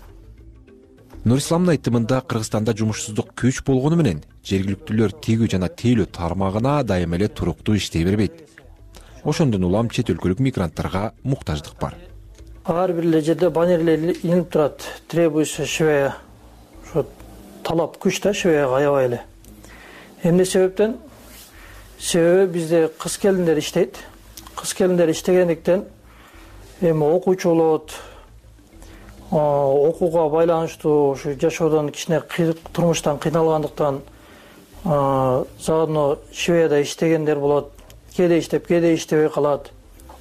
[SPEAKER 32] нурисламдын айтымында кыргызстанда жумушсуздук күч болгону менен жергиликтүүлөр тигүү жана тейлөө тармагына дайыма эле туруктуу иштей бербейт. Ошондон улам чет өлкөлүк мигранттарга муктаждык бар.
[SPEAKER 33] Ар бир эле жерде баннерлер илинип турат требуется швея ошо талап күч да швеяга аябай эле. Эмне себептен себеби бизде кыз келиндер иштейт. Кыз келиндер иштегендиктен эми окуучу болот окууга байланыштуу ушу жашоодон кичине турмуштан кыйналгандыктан заодно швеяда иштегендер болот. Кээде иштеп кээде иштебей калат.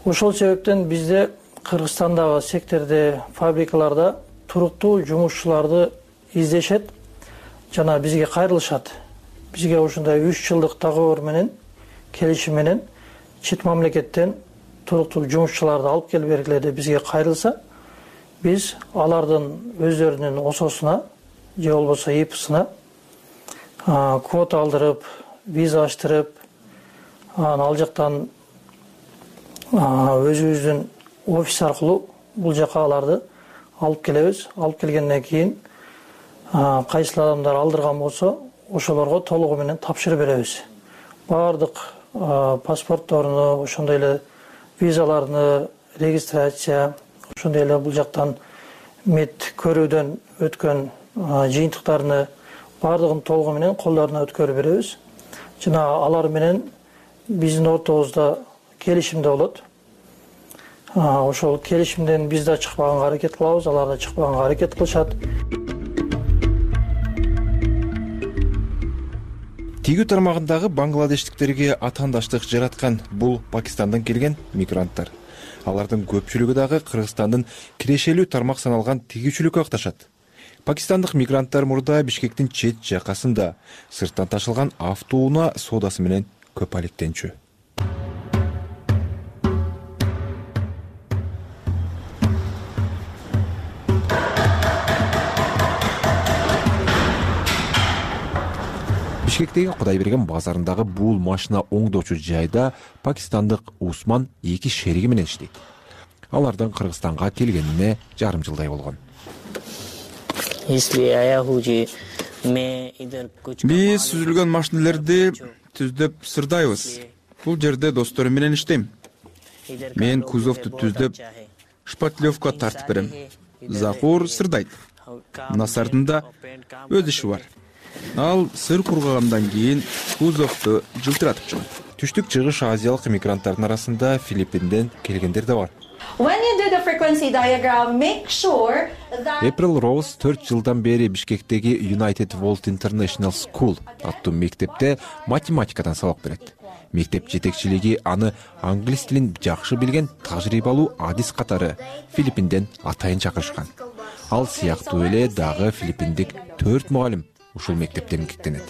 [SPEAKER 33] Ошол себептен бизде кыргызстандагы секторде фабрикаларда туруктуу жумушчуларды издешет жана бизге кайрылышат. Бизге ушундай үч жылдык договор менен келишим менен чет мамлекеттен туруктуу жумушчуларды алып келип бергиле деп бизге кайрылса биз алардын өздөрүнүн ососуна же болбосо ипсына квота алдырып виза ачтырып анан ал жактан өзүбүздүн офис аркылуу бул жака аларды алып келебиз. Алып келгенден кийин кайсыл адамдар алдырган болсо ошолорго толугу менен тапшырып беребиз. Баардык паспортторуну ошондой эле визаларыны регистрация ошондой эле бул жактан мед көрүүдөн өткөн жыйынтыктарыны баардыгын толугу менен колдоруна өткөрүп беребиз. Жана алар менен биздин ортобузда келишимде болот. Ошол келишимден биз да чыкпаганга аракет кылабыз алар да чыкпаганга аракет кылышат
[SPEAKER 32] тигүү тармагындагы бангладештиктерге атаандаштык жараткан бул пакистандан келген мигранттар. Алардын көпчүлүгү дагы кыргызстандын кирешелүү тармак саналган тигүүчүлүккө акташат. Пакистандык мигранттар мурда бишкектин чет жакасында сырттан ташылган автоунаа соодасы менен көп алектенчү бишкектеги кудайберген базарындагы бул машина оңдоочу жайда пакистандык усман эки шериги менен иштейт. Алардын кыргызстанга келгенине жарым жылдай болгон.
[SPEAKER 4] Биз сүзүлгөн машинелерди түздөп сырдайбыз. Бул жерде досторум менен иштейм. мен кузовду түздөп шпатлевка тартып берем. Захур сырдайт. насардын да өз иши бар ал сыр кургагандан кийин кузовду жылтыратып чыгат
[SPEAKER 32] түштүк чыгыш азиялык мигранттардын арасында филиппинден келгендер да бар. Эприл роуз төрт жылдан бери бишкектеги united world international school аттуу мектепте математикадан сабак берет. Мектеп жетекчилиги аны англис тилин жакшы билген тажрыйбалуу адис катары филиппинден атайын чакырышкан. Ал сыяктуу эле дагы филиппиндик төрт мугалим ушул мектепте эмгектенет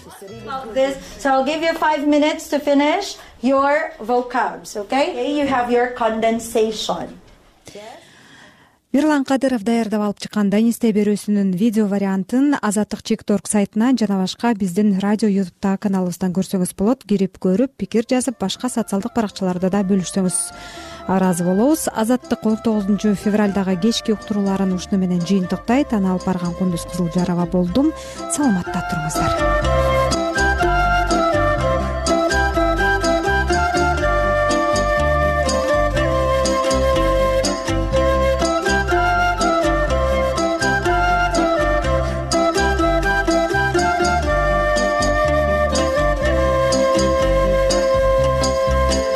[SPEAKER 2] мирлан кадыров даярдап алып чыккан данисте берүүсүнүн видео вариантын азаттык чек торг сайтынан жана башка биздин радио ютубтагы каналыбыздан көрсөңүз болот. Кирип көрүп пикир жазып башка социалдык баракчаларда да бөлүшсөңүз ыраазы болобуз. Азаттык он тогузунчу февралдагы кечки уктурууларын ушуну менен жыйынтыктайт. Аны алып барган кундуз кызылжарова болдум. Саламатта туруңуздар